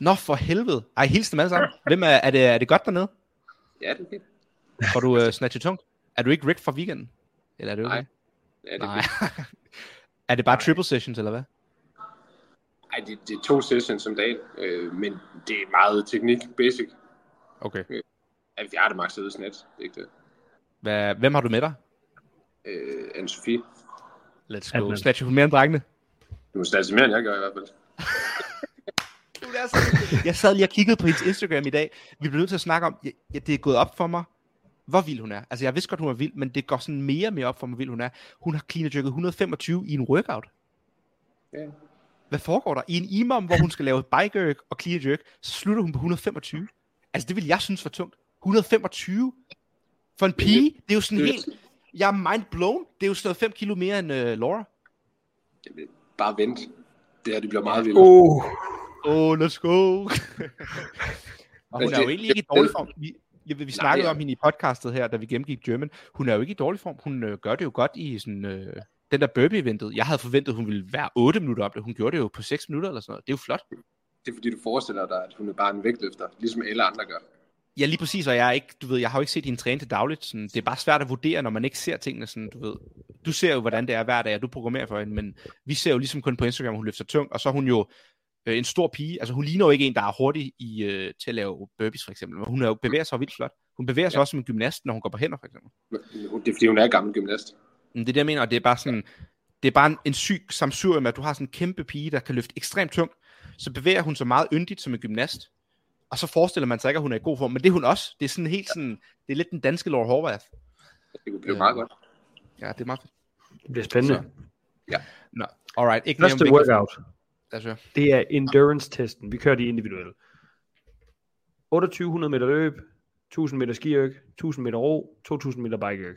Nå, for helvede. Ej, hils dem alle sammen. Hvem er, er, det, er det godt dernede? ja, det er fint. Får du øh, snatchet tungt? Er du ikke Rick fra weekenden? Eller er det okay? Nej. Ja, det er Nej. er det bare triple sessions, eller hvad? Ej, det, det er to sessions om dagen, øh, men det er meget teknik, basic. Okay. Ja, vi har det ud snat, det er ikke det. Hvad, hvem har du med dig? Øh, Anne-Sophie. Let's go. Adnan. Snatcher hun mere end drengene? Du må stadig mere, end jeg gør i hvert fald. Jeg sad lige og kiggede på hendes Instagram i dag. Vi blev nødt til at snakke om, ja, det er gået op for mig, hvor vild hun er. Altså, jeg vidste godt, hun er vild, men det går sådan mere og mere op for mig, hvor vild hun er. Hun har clean jerket 125 i en workout. Ja. Hvad foregår der? I en imam, hvor hun skal lave bike jerk og clean jerk, så slutter hun på 125. Altså, det vil jeg synes var tungt. 125? For en pige, det er jo sådan Det helt... Jeg er mind blown. Det er jo sådan noget 5 kilo mere end uh, Laura. Jamen, Bare vent. Det her, det bliver meget vildt. Oh. Oh, let's go. og hun Altså, er jo det- egentlig ikke i det- dårlig form. Vi, vi, vi snakkede ja. om hende i podcastet her, da vi gennemgik German. Hun er jo ikke i dårlig form. Hun øh, gør det jo godt i sådan, øh, den der burpee-eventet. Jeg havde forventet, hun ville være 8 minutter op det. Hun gjorde det jo på 6 minutter eller sådan noget. Det er jo flot. Det er fordi, du forestiller dig, at hun er bare en vægtløfter, ligesom alle andre gør. Ja, lige præcis, og jeg er ikke, du ved, jeg har jo ikke set hende træne til dagligt. Sådan, det er bare svært at vurdere, når man ikke ser tingene sådan, du ved. Du ser jo, hvordan det er hver dag, og du programmerer for hende, men vi ser jo ligesom kun på Instagram, hun løfter tungt, og så er hun jo øh, en stor pige. Altså, hun ligner jo ikke en, der er hurtig i, øh, til at lave burpees, for eksempel. Men hun er jo, bevæger sig vildt flot. Hun bevæger sig Ja. også som en gymnast, når hun går på hænder, for eksempel. Det er fordi, hun er gammel gymnast. Men det er det, jeg mener, og det er bare sådan, det er bare en, en syg samsurium, at du har sådan en kæmpe pige, der kan løfte ekstremt tungt, så bevæger hun sig meget yndigt som en gymnast, og så forestiller man sig ikke, at hun er i god form, men det er hun også. Det er sådan helt sådan, det er lidt den danske Laura Horvath. Det kunne blive Ja. meget godt. Ja, det er meget fedt. Det bliver spændende. Så. Nå, alright. Ikke Første workout, Lad høre. det er endurance-testen. Vi kører de individuelle. 2800 meter løb, 1000 meter skiøk, 1000 meter ro, 2000 meter bikeøk.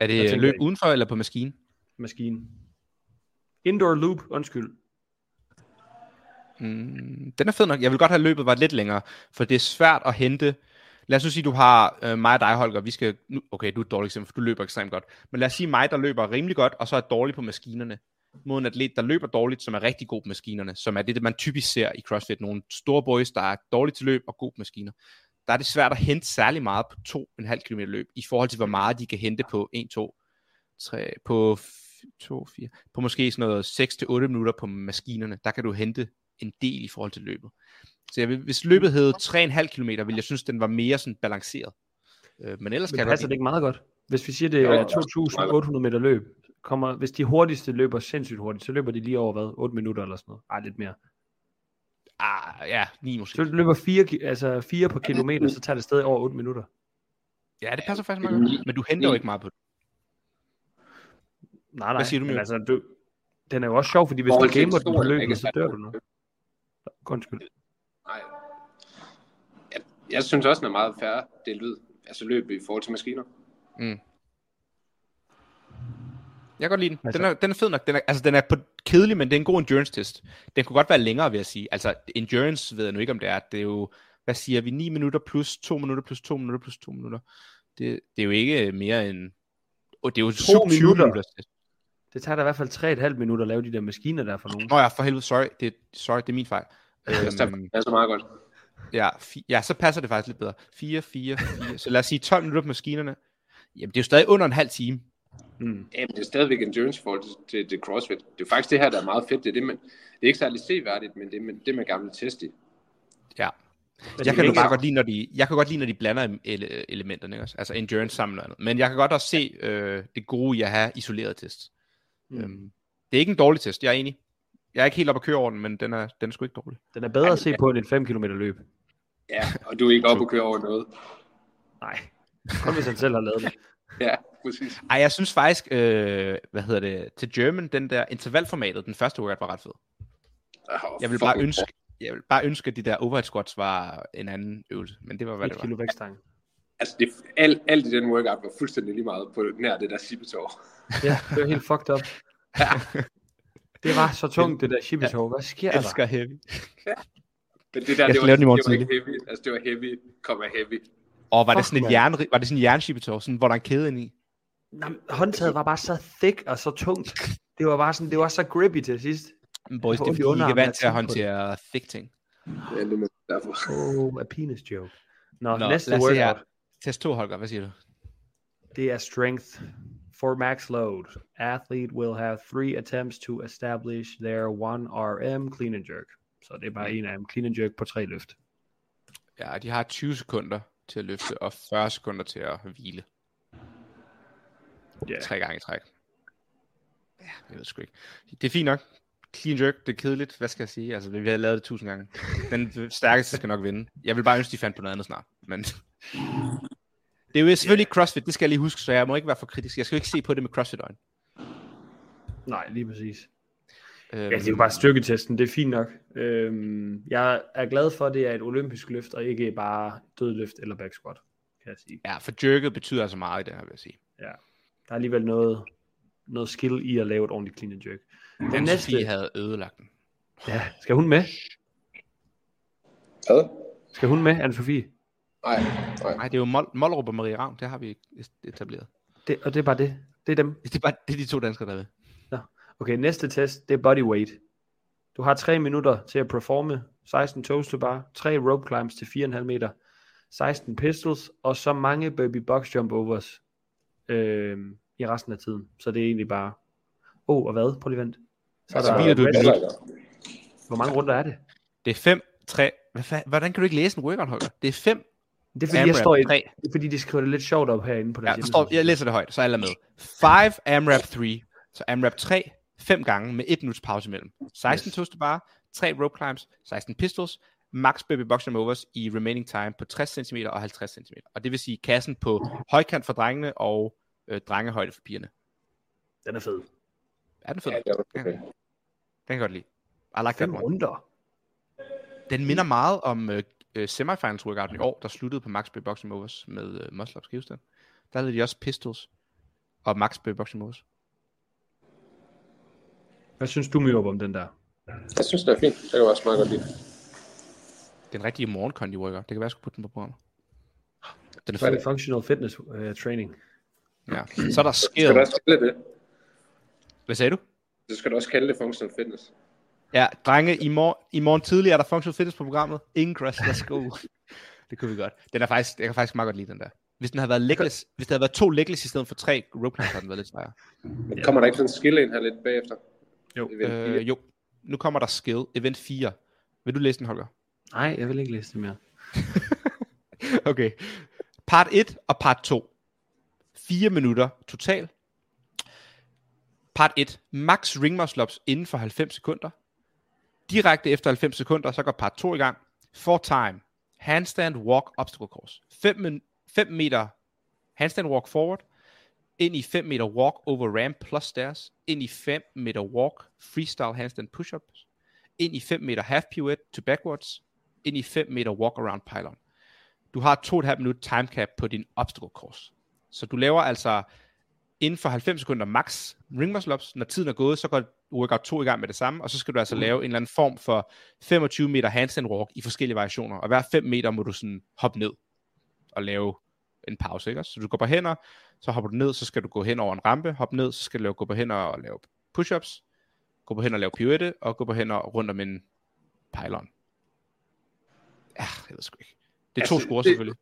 Er Jeg det løb ikke. udenfor eller på maskinen? Maskine. Indoor loop, undskyld. Mm, den er fed nok. Jeg vil godt have løbet var lidt længere, for det er svært at hente. Lad os nu sige, du har øh, mig og dig, Holger. Vi skal, nu, okay, du er et dårligt eksempel, for du løber ekstremt godt. Men lad os sige mig, der løber rimelig godt, og så er dårlig på maskinerne. Mod en atlet, der løber dårligt, som er rigtig god på maskinerne, som er det, det man typisk ser i CrossFit. Nogle store boys, der er dårlige til løb og god på maskiner. Der er det svært at hente særlig meget på 2,5 km løb, i forhold til hvor meget de kan hente på 1, 2, 3, på 2, 4, på måske sådan noget 6-8 minutter på maskinerne. Der kan du hente en del i forhold til løbet. Så jeg vil, hvis løbet hed 3,5 km, ville jeg synes, den var mere sådan balanceret. Øh, men ellers Men kan jeg passer det ikke meget godt? Hvis vi siger, det er det er 2.800 meter løb, kommer, hvis de hurtigste løber sindssygt hurtigt, så løber de lige over hvad? 8 minutter eller sådan noget. Ej, lidt mere. Ah, ja, 9 måske. Så du løber 4, altså 4 på kilometer, så tager det stadig over 8 minutter. Ja, det passer faktisk meget godt. Men du henter jo ikke meget på det. Nej, nej. Hvad siger du, men altså, du, den er jo også sjov, fordi hvis Forhold du gamer den på løbet, så dør du nu. Undskyld. Nej. Jeg, jeg synes også, den er meget færre delt ud. Altså løb i forhold til maskiner. Mm. Jeg kan godt lide den. Altså- Den er, den er fed nok. Den er, altså, den er på kedelig, men det er en god endurance test. Den kunne godt være længere, vil jeg sige. Altså, endurance ved jeg nu ikke, om det er. Det er jo, hvad siger vi, 9 minutter plus 2 minutter plus 2 minutter plus 2 minutter. Det, det er jo ikke mere end... Og det er jo 27 minutter. minutter. test. Det tager da i hvert fald 3,5 minutter at lave de der maskiner der for nogen. Nå ja, for helvede, sorry. Det, sorry, det er min fejl. Øhm, det er så meget godt. ja, fi, ja, så passer det faktisk lidt bedre. 4, 4, 4. Så lad os sige 12 minutter på maskinerne. Jamen, det er jo stadig under en halv time. Mm. Jamen, det er stadigvæk endurance i forhold til, til, til CrossFit. Det er jo faktisk det her, der er meget fedt. Det er, det, man, det er ikke særlig seværdigt, men det er med, det med gamle test i. Ja. Men Jeg kan er bare godt lide, når de, jeg kan godt lide, når de blander ele- elementerne, ikke også? Altså endurance sammen med noget andet. Men jeg kan godt også se øh, det gode i at have isoleret test. Mm. Øhm, det er ikke en dårlig test, jeg er enig. Jeg er ikke helt oppe at køre over den, men den er, den er sgu ikke dårlig. Den er bedre at se på end et 5 km løb. Ja, og du er ikke oppe og køre over noget. Nej, kun hvis han selv har lavet det. Ja, præcis. Ej, jeg synes faktisk, øh, hvad hedder det, til German, den der intervalformatet, den første workout var ret fed. Oh, Jeg vil bare ønske, jeg vil bare ønske, at de der overhead squats var en anden øvelse, men det var, hvad Et det var. kilo vægtstang. Altså, det, alt, alt i den workout var fuldstændig lige meget på nær det der Sibetår. Ja, det var helt fucked up. Det var så tungt, det der shibitov. Hvad sker Jeg der? elsker heavy. Men det der, Jeg det var, det var ikke heavy. Altså, det var heavy, komma heavy. Og var det Fuck, sådan en mand. jern, var det sådan en jernshibetår, sådan, hvor der er en kæde ind i? Nå, men håndtaget var bare så thick og så tungt. Det var bare sådan, det var så grippy til sidst. Men boys, det er fordi, I ikke er vant til at det. håndtere thick ting. Ja, det er derfor. Oh, a penis joke. Nå, Nå, næste lad os se her. workout, Test 2, Holger, hvad siger du? det er strength for max load. Athlete will have three attempts to establish their 1 RM clean and jerk. Så det er bare en af dem. Clean and jerk på tre løft. Ja, de har 20 sekunder til at løfte, og 40 sekunder til at hvile. Ja. Tre gange i træk. Ja, jeg ved sgu ikke. Det er fint nok. Clean jerk, det er kedeligt. Hvad skal jeg sige? Altså, vi har lavet det tusind gange. Den stærkeste skal nok vinde. Jeg vil bare ønske, de fandt på noget andet snart. Men det er jo selvfølgelig yeah. CrossFit, det skal jeg lige huske, så jeg må ikke være for kritisk. Jeg skal jo ikke se på det med CrossFit-øjne. Nej, lige præcis. Øhm, Ja, det er jo bare styrketesten, det er fint nok. Øhm, jeg er glad for, at det er et olympisk løft, og ikke bare dødløft eller back squat, kan jeg sige. ja, for jerket betyder altså meget i det her, vil jeg sige. Der er alligevel noget, noget skill i at lave et ordentligt clean and jerk. Den Den næste, Sofie havde ødelagt den. ja, skal hun med? Hvad? Skal hun med, anne-Sophie? Nej, nej. Nej, det er jo Mol- Mollerup og Marie Ravn, det har vi etableret. Det, og det er bare det. Det er dem. Det er, bare, det er de to danskere, der er ved. Okay, næste test, det er body weight. Du har 3 minutter til at performe 16 toes to bar, 3 rope climbs til 4,5 meter, 16 pistols, og så mange baby box jump overs øh, i resten af tiden. Så det er egentlig bare... Oh, og hvad? Prøv lige vent. Så er Altså, der du minut? Hvor mange runder er det? Det er 5, 3... Hvad fa- hvordan kan du ikke læse en workout, Holger? Det er 5 Det er fordi, jeg AMRAP står i, 3. det er, fordi de skriver det lidt sjovt op herinde på Ja, deres der står, jeg læser det højt, så alle er med. 5 AMRAP 3. Så AMRAP 3, 5 gange med 1 minuts pause imellem. 16 Yes. toes to bar, 3 rope climbs, 16 pistols, max baby box jump overs i remaining time på 60 cm og 50 cm. Og det vil sige kassen på højkant for drengene og øh, drengehøjde for pigerne. Den er fed. Er den fed? Ja, det var okay. Den kan jeg godt lide. I like that Fem one. runder. Den minder meget om øh, øh, semifinals workouten i år, der sluttede på max baby box jump overs med øh, muscle ups. Huske den? Der havde de også pistols og max baby box jump overs. Hvad synes du, Myrup, om den der? Jeg synes, det er fint. Det kan jeg også meget godt lide. Den rigtige morgenkondi workout. Det kan være, jeg skulle putte den på programmet. Den er er fed. det functional fitness uh, training. Ja. Så er der Så skal du skill. også kalde det. Hvad sagde du? Så skal du også kalde det functional fitness. Ja, drenge, i, mor- i morgen tidlig er der functional fitness på programmet. Ingen cross, let's go. det kunne vi godt. Den er faktisk, jeg kan faktisk meget godt lide den der. Hvis den havde været legless, hvis der havde været to legless i stedet for tre rope climbs, havde den været lidt sværere. Men kommer der ikke sådan en skill ind her lidt bagefter? Jo. Øh, jo, nu kommer der skill, event 4. Vil du læse den, Holger? Nej, jeg vil ikke læse det mere. Okay. Part 1 og part 2. 4 minutter total. Part 1. Max ring muscle ups inden for 90 sekunder. Direkte efter 90 sekunder, så går part 2 i gang. For time. Handstand walk obstacle course. 5, 5 meter handstand walk forward. Ind i 5 meter walk over ramp plus stairs. Ind i 5 meter walk freestyle handstand push-ups. Ind i 5 meter half pirouette to backwards. Ind i 5 meter walk around pylon. Du har 2,5 minut time cap på din obstacle course. Så du laver altså inden for 90 sekunder max ring muscle ups. Når tiden er gået, så går workout 2 i gang med det samme, og så skal du altså lave en eller anden form for 25 meter handstand walk i forskellige variationer. Og hver 5 meter må du sådan hoppe ned og lave en pause. Ikke? Så du går på hænder, så hopper du ned, så skal du gå hen over en rampe, hoppe ned, så skal du lave, gå på hænder og lave push-ups, gå på hænder og lave pirouette, og gå på hænder rundt om en pylon. Ja, jeg ved sgu ikke. Det er to Altså, score det- selvfølgelig.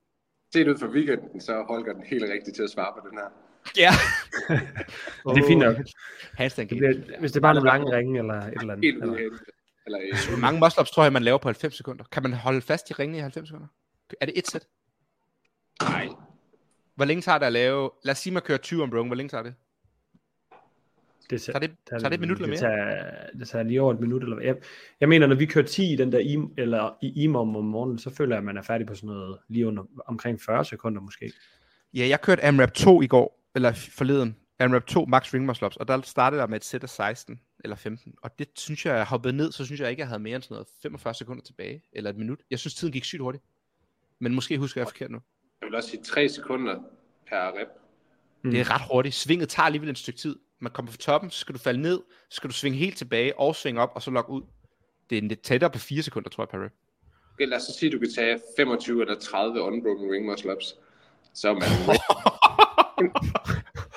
Set ud fra weekenden, så er Holger den helt rigtig til at svare på den her. Ja. Det er fint nok. Det bliver, hvis det er bare nogle lange ringe eller et eller andet. Eller, Eller, øh, Hvor mange muscle ups tror jeg, man laver på 90 sekunder? Kan man holde fast i ringene i 90 sekunder? Er det et sæt? Hvor længe tager det at lave... Lad os sige, man kører 20 om broken. Hvor længe tager det? Det Tager det, tager det et minut eller det mere? tager, det tager lige over et minut. Eller, jeg, jeg mener, når vi kører 10 i den der im, eller i imom om morgenen, så føler jeg, at man er færdig på sådan noget lige under, omkring 40 sekunder måske. Ja, jeg kørte AMRAP 2 i går, eller forleden. AMRAP 2 max ring muscle ups, og der startede jeg med et sæt af 16 eller 15. Og det synes jeg, jeg hoppede ned, så synes jeg ikke, jeg havde mere end sådan noget 45 sekunder tilbage, eller et minut. Jeg synes, tiden gik sygt hurtigt. Men måske husker jeg forkert nu. Jeg vil også sige 3 sekunder per rep. Mm. Det er ret hurtigt. Svinget tager alligevel et stykke tid. Man kommer fra toppen, så skal du falde ned, så skal du svinge helt tilbage, og svinge op, og så logge ud. Det er lidt tættere på 4 sekunder, tror jeg, per rep. Okay, lad os så sige, at du kan tage 25 eller 30 unbroken ring muscle ups. Så er man...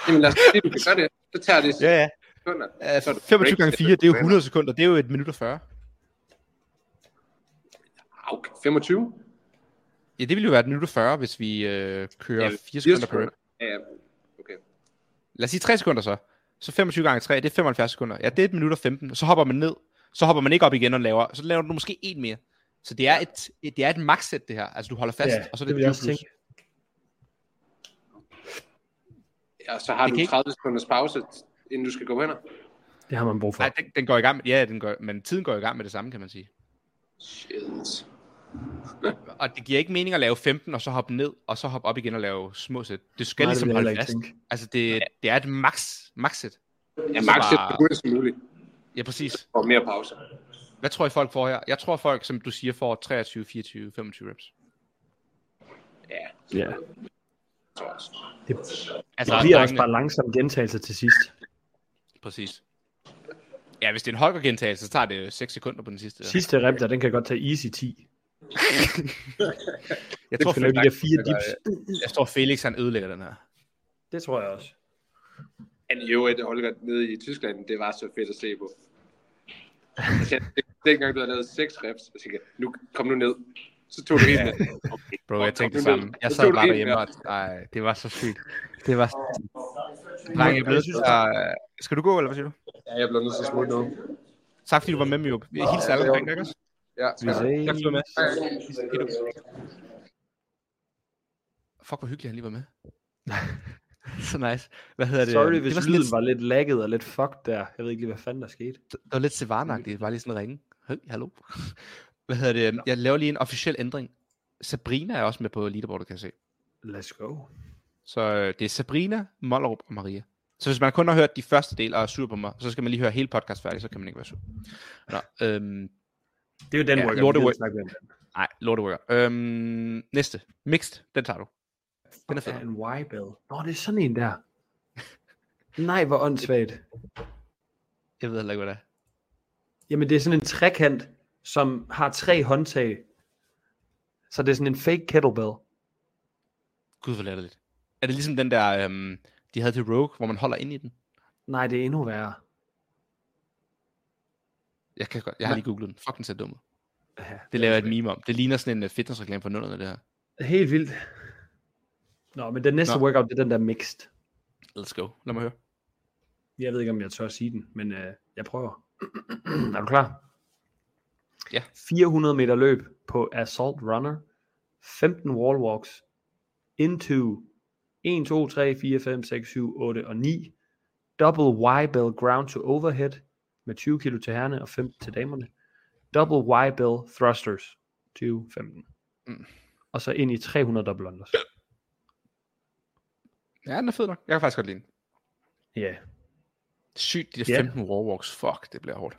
Jamen lad os sige, at du kan gøre det. Så tager det Ja, ja. sekunder. Uh, Så er du 25 gange break 4, det er jo sættet. 100 sekunder. Det er jo et minut og 40. Ah, Okay, 25? Ja, det ville jo være et minut og 40, hvis vi øh, kører Ja, 4 fire sekunder per rep. Ja, okay. Lad os sige 3 sekunder så. Så 25 gange 3, det er 75 sekunder. Ja, det er et minut og 15. Så hopper man ned. Så hopper man ikke op igen og laver. Så laver du måske en mere. Så det er et, et, det er et max-sæt, det her. Altså, du holder fast, Ja, og så er det det, vil jeg 20 også tænke. Ja, så har Det du kan ikke- 30 sekunders pause, inden du skal gå hen. Det har man brug for. Nej, den, den går i gang med, ja, den går, men tiden går i gang med det samme, kan man sige. Shit. Og det giver ikke mening at lave 15, og så hoppe ned, og så hoppe op igen og lave små sæt. Det skal Nej, ligesom holde fast. tænke. Altså, det, det er et max, max sæt. Ja, Så max bare- det hurtigst muligt. Ja, præcis. Og mere pause. Hvad tror I folk får her? Jeg tror folk, som du siger, får 23, 24, 25 reps. Ja, Ja. Det, Altså, det bliver også bare langsomt gentagelse til sidst. Præcis. Ja, hvis det er en Holger gentagelse, så tager det 6 sekunder på den sidste. Sidste rep der, den kan godt tage easy 10. Jeg tror, Følger de Felix, fire dips. jeg tror Felix han ødelægger den her. Det tror jeg også. Men jo, at Holger nede i Tyskland, det var så fedt at se på. Altså, jeg- Dengang du havde lavet 6 reps, så tænkte jeg, nu, kom nu ned. Så tog du en med. Okay. Bro, jeg tænkte det samme. Jeg Så sad bare derhjemme, og ej, det var så sygt. Det var Dreng, jeg nødt til at... Skal du gå, eller hvad siger du? Ja, jeg bliver nødt til at smutte nu. Tak fordi du var med, Mio. Hils alle omkring, ikke også? Ja, Vi. Tak var med. Fuck, hvor hyggeligt han lige var med. så nice. Hvad hedder det? Sorry, det hvis var sådan lyden lidt, var lidt lagget og lidt fucked der. Jeg ved ikke lige, hvad fanden der skete. det var lidt sevarnagtigt. Bare lige sådan ringe. Hey, hallo. Hvad hedder det? Jeg laver lige en officiel ændring. Sabrina er også med på leaderboardet, kan jeg se. Let's go. Så øh, det er Sabrina, Mollerup og Maria. Så hvis man kun har hørt de første del og er sur på mig, så skal man lige høre hele podcast færdig, så kan man ikke være sur. Nå, øhm, Det er jo den Ja, workout, lorte vi work- gider snakke om. nej, lorteworker. Øhm, næste. Mixed, den tager du. Den er fed. En Y-bell. Nå, det er sådan en der. Nej, hvor åndssvagt. Jeg ved heller ikke, hvad det er. Jamen, det er sådan en trekant, som har tre håndtag. Så det er sådan en fake kettlebell. Gud, hvor latterligt. Er det ligesom den der, øhm, de havde til Rogue, hvor man holder ind i den? Nej, det er endnu værre. Jeg, kan godt, jeg har lige googlet den. Fuck, den ser dum ud. Ja, Det laver jeg et meme om. Det ligner sådan en uh, fitnessreklame for nullerne, det her. Helt vildt. Nå, men den næste. Nå. workout, det er den der mixed. Let's go. Lad mig høre. Jeg ved ikke, om jeg tør at sige den, men øh, jeg prøver. er du klar? Ja. 400 meter løb på Assault Runner. 15 wall walks. Into 1, 2, 3, 4, 5, 6, 7, 8 og 9. Double Y-bell ground to overhead med 20 kilo til herrene og 15 til damerne. Double Y-bell thrusters 20, 15. Mm. Og så ind i 300 double unders. Ja, den er fed nok. Jeg kan faktisk godt lide den. Ja. Yeah. Sygt, de der Ja. 15 wallwalks. Fuck, det bliver hårdt.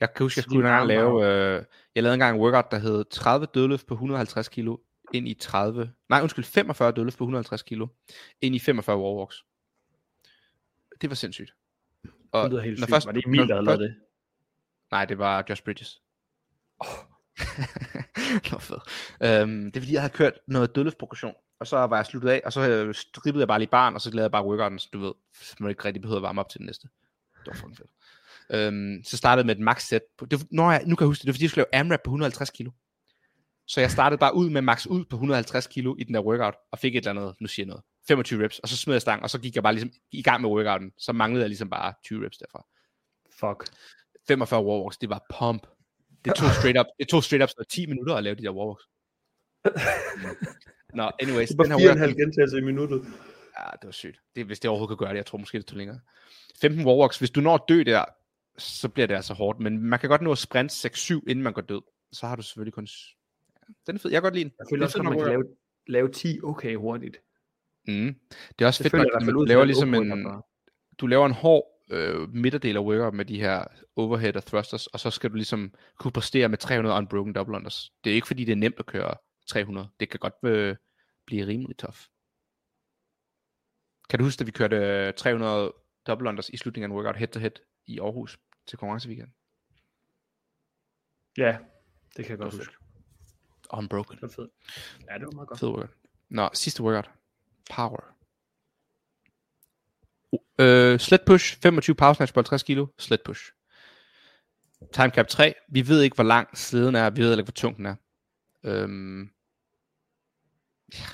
Jeg kan huske, jeg de engang lave, øh, jeg lavede engang en workout, der hed 30 dødløft på 150 kilo, ind i 30, nej undskyld, 45 dødløft på 150 kilo, ind i 45 wallwalks. Det var sindssygt. Og Det lyder helt sygt. Var det Emil, der havde først- lavet det? Nej, det var Josh Bridges. Oh. det var fedt. Øhm, det er fordi, jeg havde kørt noget dødløftprogression, og så var jeg sluttet af, og så øh, strippede jeg bare lige barn, og så lavede jeg bare workouten, så du ved, så man ikke rigtig behøvede at varme op til den næste. Det var fucking fedt. Øhm, så startede jeg med et max. På, det, når jeg, nu kan jeg huske det, det var fordi, jeg skulle lave AMRAP på 150 kilo. Så jeg startede bare ud med max ud på 150 kilo i den der workout, og fik et eller andet, nu siger jeg noget, 25 reps, og så smed jeg stang, og så gik jeg bare ligesom i gang med workouten. Så manglede jeg ligesom bare 20 reps derfra. Fuck. 45 warwalks, det var pump. Det tog straight up, det tog straight up så 10 minutter at lave de der warwalks. Nå, anyways, Det var den her fire og en workout- halv gentagelse i minuttet. Ja, det var sygt. Det, hvis det overhovedet kan gøre det, jeg tror måske, det tog længere. 15 warwalks, hvis du når at dø der, så bliver det altså hårdt, men man kan godt nå at sprinte 6-7, inden man går død. Så har du selvfølgelig kun... Ja, den er fed. Jeg kan godt lide den. Jeg føler er også, at man kan lave, lave 10 okay hurtigt. Mm. Det er også Det fedt nok, fald du laver ligesom en, du laver en hård øh, midterdel af workout med de her overhead og thrusters, og så skal du ligesom kunne præstere med 300 unbroken double unders. Det er ikke fordi, det er nemt at køre 300. Det kan godt øh, blive rimelig tough. Kan du huske, at vi kørte øh, 300 double unders i slutningen af en workout head to head i Aarhus til konkurrenceweekend? Ja, det kan jeg godt huske. Unbroken. Det var fedt. Ja, det var meget godt. Fed workout. Nå, sidste workout. Power. Øh, sled push, 25 power snatch på 50 kilo, sled push. Time cap 3, vi ved ikke, hvor lang sleden er, vi ved ikke, hvor tung den er. Øhm,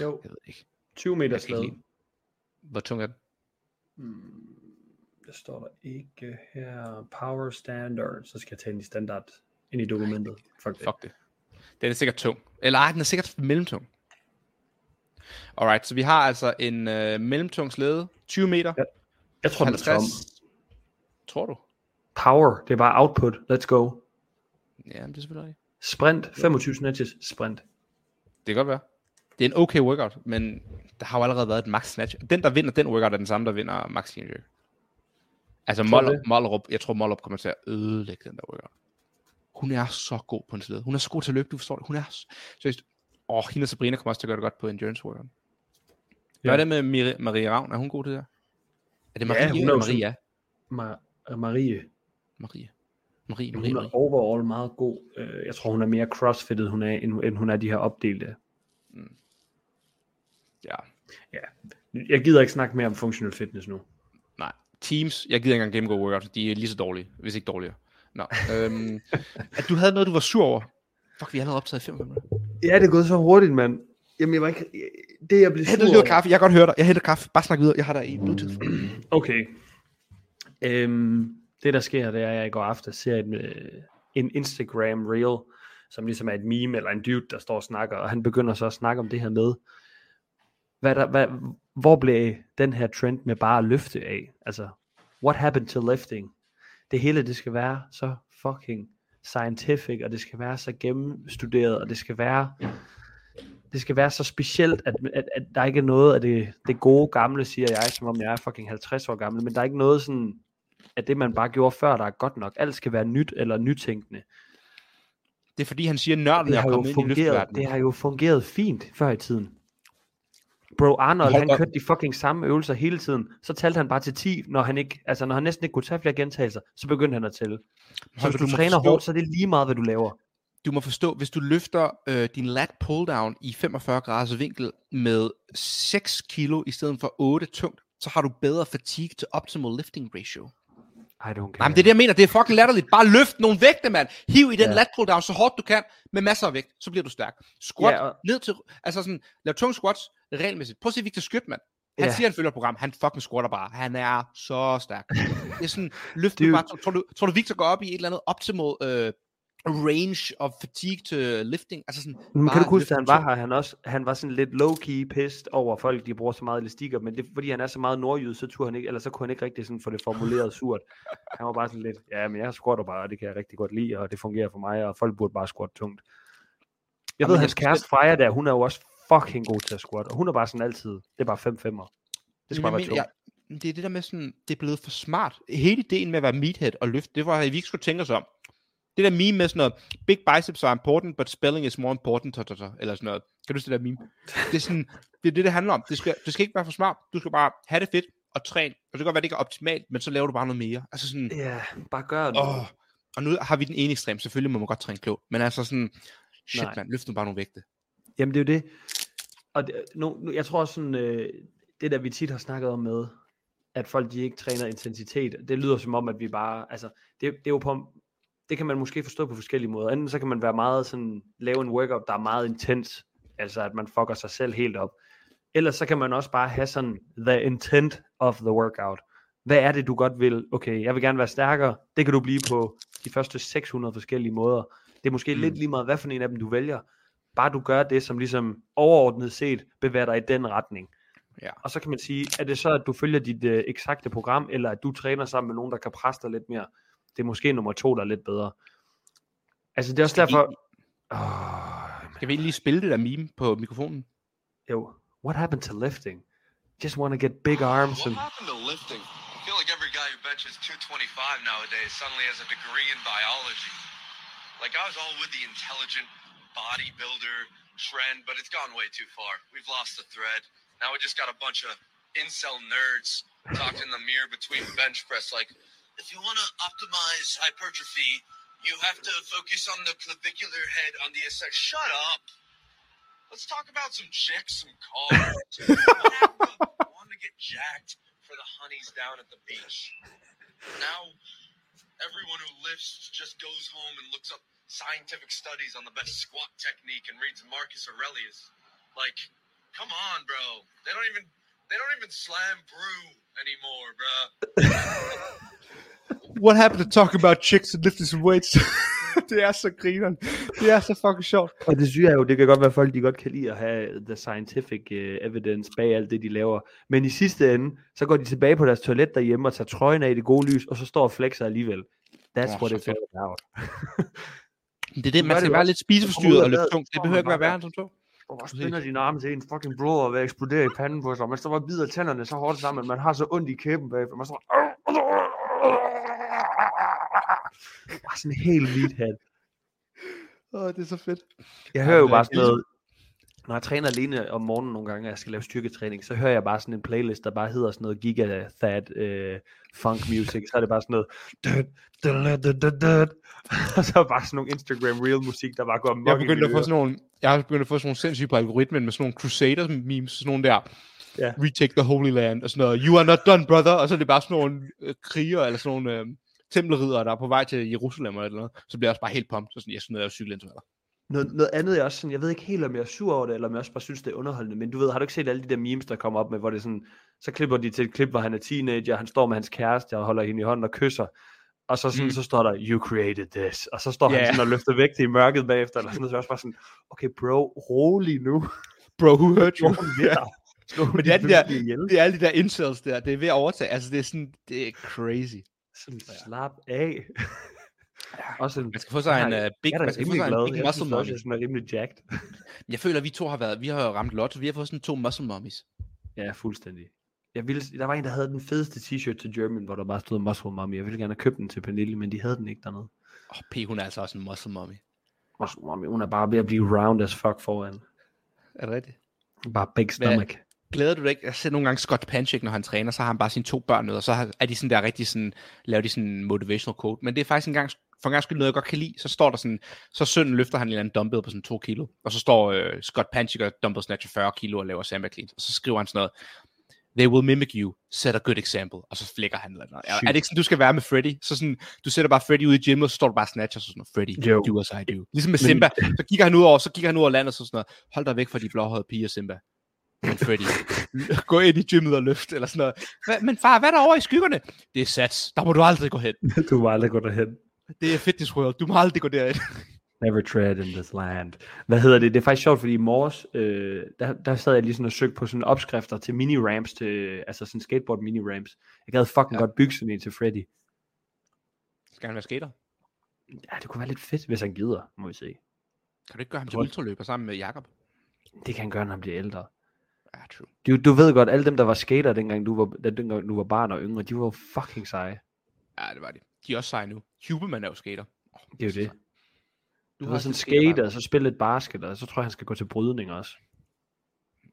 Jo, jeg ved ikke. 20 meter slæde. Hvor tung er den? Hmm, det står der ikke her. Power standard. Så skal jeg tage den i standard ind i dokumentet. Fuck det. Fuck det. Den er sikkert tung. Eller ej, den er sikkert mellemtung. Alright, så vi har altså en øh, mellemtung slæde, 20 meter, Ja, Jeg tror, den er tom. 50. Tror du? Power, det er bare output. Let's go. Ja, det er selvfølgelig rigtigt. Sprint, 25 snatches, sprint. Det kan godt være. Det er en okay workout, men der har jo allerede været et max snatch. Den, der vinder den workout, er den samme, der vinder max jerk. Altså Moller? Mollerup, jeg tror Mollerup kommer til at ødelægge den der workout. Hun er så god på en sled. Hun er så god til at løbe, du forstår det. Hun er så... Seriøst. Åh, hende og Sabrina kommer også til at gøre det godt på endurance workout. Hvad Ja. er det med Marie Ravn? Er hun god til det? Er det Ja, Marie hun er Maria? Ma- Marie, Marie. Marie, hun Marie, er Marie. overall meget god. Øh, Jeg tror, hun er mere crossfitted, hun er, end, hun er de her opdelte. Ja. Jeg gider ikke snakke mere om functional fitness nu. Nej. Teams, jeg gider ikke engang gennemgå workouts. De er lige så dårlige, hvis ikke dårligere. Nå. øhm, at du havde noget, du var sur over. Fuck, vi har allerede optaget i fem minutter. Ja, det er gået så hurtigt, mand. Jamen, jeg var ikke... Det, jeg blev lige noget kaffe. Jeg kan godt høre dig. Jeg henter kaffe. Bare snak videre. Jeg har der i Bluetooth. Okay. Øhm, det, der sker, det er, at jeg i går aftes ser en, øh, en Instagram reel, som ligesom er et meme eller en dude, der står og snakker, og han begynder så at snakke om det her med, hvad der, hvad, hvor blev den her trend med bare at løfte af? Altså, what happened to lifting? Det hele, det skal være så fucking scientific, og det skal være så gennemstuderet, og det skal være det skal være så specielt, at, at, at der ikke er noget af det, det gode gamle, siger jeg, som om jeg er fucking 50 år gammel, men der er ikke noget sådan, at det man bare gjorde før, der er godt nok. Alt skal være nyt eller nytænkende. Det er fordi, han siger, at nørden er kommet ind i fungeret, løfteverdenen. det har jo fungeret fint før i tiden. Bro Arnold, han kørte de fucking samme øvelser hele tiden. Så talte han bare til 10, når han, ikke, altså når han næsten ikke kunne tage flere gentagelser, så begyndte han at tælle. Så hvis du du træner forstå- hårdt, så er det lige meget, hvad du laver. Du må forstå, hvis du løfter øh, din lat pull down i 45 graders vinkel med 6 kilo i stedet for 8 tungt, så har du bedre fatigue til optimal lifting ratio. I don't care. Nej, men det er det, jeg mener. Det er fucking latterligt. Bare løft nogle vægte, mand. Hiv i den Ja. lat pull down så hårdt du kan, med masser af vægt. Så bliver du stærk. Squat Ja, og- ned til... Altså sådan, lav tung squats regelmæssigt. Prøv at se Victor Skyt, mand. Han Ja. siger, han følger et program. Han fucking squatter bare. Han er så stærk. Det er sådan, løft nu bare. Tror du, tror du, Victor går op i et eller andet optimal øh, range of fatigue til lifting? Altså sådan, Men kan du huske, at han var her, han, også, han var sådan lidt low-key pissed over folk, de bruger så meget elastikker, men det, fordi han er så meget nordjyd, så, turde han ikke, eller så kunne han ikke rigtig sådan få det formuleret surt. Han var bare sådan lidt, ja, men jeg squatter bare, og det kan jeg rigtig godt lide, og det fungerer for mig, og folk burde bare squatte tungt. Jeg Jamen, ved, han hans kæreste Freja der, hun er jo også fucking god til at squat, og hun er bare sådan altid, det er bare 5 5 Det skal bare være tungt. jeg, det er det der med sådan, det er blevet for smart. Hele ideen med at være meathead og løfte, det var, at vi ikke skulle tænke os om. Det der meme med sådan noget, big biceps are important, but spelling is more important, ta, ta, ta, eller sådan noget. Kan du huske det der meme? Det er sådan, det er det, det handler om. Det skal, det skal ikke være for smart. Du skal bare have det fedt og træne. Og det kan godt være, det ikke er optimalt, men så laver du bare noget mere. Altså sådan, Ja, bare gør det. åh. Og nu har vi den ene ekstrem. Selvfølgelig må man godt træne klogt. Men altså sådan, shit Nej. mand, løft nu bare nogle vægte. Jamen det er jo det. Og det, nu, nu, jeg tror også sådan, øh, det der vi tit har snakket om med, at folk de ikke træner intensitet, det lyder som om, at vi bare, altså, det, det er jo på, det kan man måske forstå på forskellige måder. Enten så kan man være meget sådan, lave en workout, der er meget intens, altså at man fucker sig selv helt op. Ellers så kan man også bare have sådan, the intent of the workout. Hvad er det, du godt vil? Okay, jeg vil gerne være stærkere. Det kan du blive på de første 600 forskellige måder. Det er måske mm. lidt lige meget, hvad for en af dem du vælger. Bare du gør det, som ligesom overordnet set bevæger dig i den retning. Ja. Og så kan man sige, er det så, at du følger dit øh, eksakte program, eller at du træner sammen med nogen, der kan presse dig lidt mere? Det er måske nummer to, der er lidt bedre. Altså det er også Skal vi- Oh, Skal vi lige spille det der meme på mikrofonen? yo, what happened to lifting? Just want to get big arms What and happened to lifting? I feel like every guy who benches 225 nowadays suddenly has a degree in biology. Like I was all with the intelligent bodybuilder trend, but it's gone way too far. We've lost the thread. Now we just got a bunch of incel nerds talking in the mirror between bench press like, if you want to optimize hypertrophy, you have to focus on the clavicular head on the ascent. Shut up. Let's talk about some chicks, some cars. I want to get jacked for the honeys down at the beach. Now, everyone who lifts just goes home and looks up scientific studies on the best squat technique and reads Marcus Aurelius. Like, come on, bro. They don't even they don't even slam brew anymore, bruh. What happened to talk about chicks and lifting some weights? det er så grineren. Det er så fucking sjovt. Og det synes jeg jo, det kan godt være, at folk de godt kan lide at have the scientific uh, evidence bag alt det, de laver. Men i sidste ende, så går de tilbage på deres toilet derhjemme og tager trøjen af i det gode lys, og så står og flexer alligevel. That's Åh, what så it's all about. Det er det, man det skal jo være også. lidt Så spiseforstyrret og badet, tungt. så Det behøver ikke være værre end som to. Og bare spænder dine arme til en fucking bro og ved at eksplodere i panden på sig. Man står bare og bider tænderne så hårdt sammen, at man har så ondt i kæben bagefter. Man står bare sådan en helt meathead. Åh, det er så fedt. Jeg hører jo er bare sådan noget, når jeg træner alene om morgenen nogle gange, og jeg skal lave styrketræning, så hører jeg bare sådan en playlist, der bare hedder sådan noget Giga Thad øh, funk music, så er det bare sådan noget død, død, død, død, død. og så er bare sådan nogle Instagram reel musik, der bare går Jeg amok har i begyndt at få sådan nogle, jeg har begyndt at få sådan nogle sindssyge på algoritmen med sådan nogle Crusader memes, sådan nogle der, Ja. retake the holy land, og sådan noget, you are not done, brother, og så er det bare sådan nogle øh, kriger, eller sådan nogle øh, tempelridere, der er på vej til Jerusalem eller noget, så bliver jeg også bare helt pumped, så sådan, jeg synes, jeg er cykelintervaller. Noget, noget andet er også sådan, jeg ved ikke helt, om jeg er sur over det, eller om jeg også bare synes, det er underholdende, men du ved, har du ikke set alle de der memes, der kommer op med, hvor det er sådan, så klipper de til et klip, hvor han er teenager, han står med hans kæreste og holder hende i hånden og kysser, og så, sådan, Mm. så står der, you created this, og så står yeah. Han sådan og løfter vægt i mørket bagefter, eller sådan så er også bare sådan, okay bro, rolig nu. Bro, who hurt you? Slå Men det er, de der, det er alle de der incels der, det er ved at overtage, altså det er sådan, det er crazy. Sådan, slap af. Også en, Man skal få sig en uh, big, man skal få sig glad. en big Jeg muscle mommy. jeg er sådan rimelig jacked. Jeg føler, at vi to har været, vi har jo ramt lotto, vi har fået sådan to muscle mummies. Ja, fuldstændig. Jeg ville, der var en, der havde den fedeste t-shirt til German, hvor der bare stod Muscle Mommy. Jeg ville gerne have købt den til Pernille, men de havde den ikke dernede. Åh, oh, P, hun er altså også en muscle mummy. Muscle Mommy, hun er bare ved at blive round as fuck foran. Er det rigtigt? Bare big stomach. Glæder du dig ikke? Jeg ser nogle gange Scott Panchik, når han træner, så har han bare sine to børn med, og så er de sådan der rigtig sådan, laver de sådan motivational quote. Men det er faktisk en gang, for en gang skyld noget, jeg godt kan lide. Så står der sådan, så sønnen løfter han en eller anden dumbbell på sådan to kilo, og så står øh, Scott Panchik og dumbbell snatcher 40 kilo og laver samba cleans, og så skriver han sådan noget, They will mimic you, set a good example, og så flækker han eller noget. Er, er det ikke sådan, du skal være med Freddy? Så sådan, du sætter bare Freddy ud i gymmet, og så står du bare og snatcher, så sådan Freddy, Jo. do as I do. Ligesom med Simba, så kigger han ud over, så kigger han ud over landet, så sådan noget, hold dig væk fra de blåhårede piger, Simba. Men Freddy, gå ind i gymmet og løft, eller sådan noget. Hva, men far, hvad er der over i skyggerne? Det er sats, der må du aldrig gå hen. du må aldrig gå derhen. Det er fitness world, du må aldrig gå derind. Never tread in this land. Hvad hedder det? Det er faktisk sjovt, fordi i morges, øh, der, der sad jeg lige sådan og søgte på sådan opskrifter til mini-ramps, til, altså sådan skateboard mini-ramps. Jeg gad fucking Ja. godt bygge sådan en til Freddy. Skal han være skater? Ja, det kunne være lidt fedt, hvis han gider, må vi se. Kan du ikke gøre ham til ultraløber sammen med Jakob? Det kan han gøre, når han bliver ældre. Ja, true. Du, du ved godt, alle dem, der var skater, dengang du var, dengang du var barn og yngre, de var fucking seje. Ja, det var det. De er også seje nu. Huberman er jo skater. Oh, Det er jo det. Du Du har har sådan skater, skate, og så spille lidt basket, og så tror jeg, han skal gå til brydning også.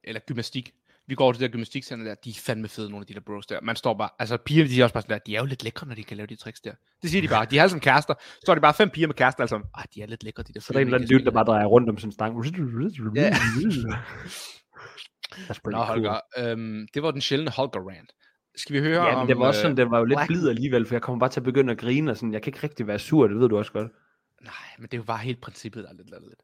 eller gymnastik. Vi går over til det der gymnastikcenter der, de er fandme fede, nogle af de der bros der. Man står bare, altså pigerne, de er også bare sådan der, de er jo lidt lækre, når de kan lave de tricks der. Det siger de bare. De er alle som kærester. Så står de bare fem piger med kærester, altså, ah, de er lidt lækre, de der. Så der er en eller anden dude, der bare drejer rundt om en stang. Ja. Nå, cool. Holger, øhm, det var den sjældne Holger rant. Skal vi høre Ja, om... det var også sådan, øh, den var jo lidt blid alligevel, for jeg kommer bare til at begynde at grine, og sådan, jeg kan ikke rigtig være sur, det ved du også godt. Nej, men det er jo bare helt princippet, der er lidt lidt. lidt.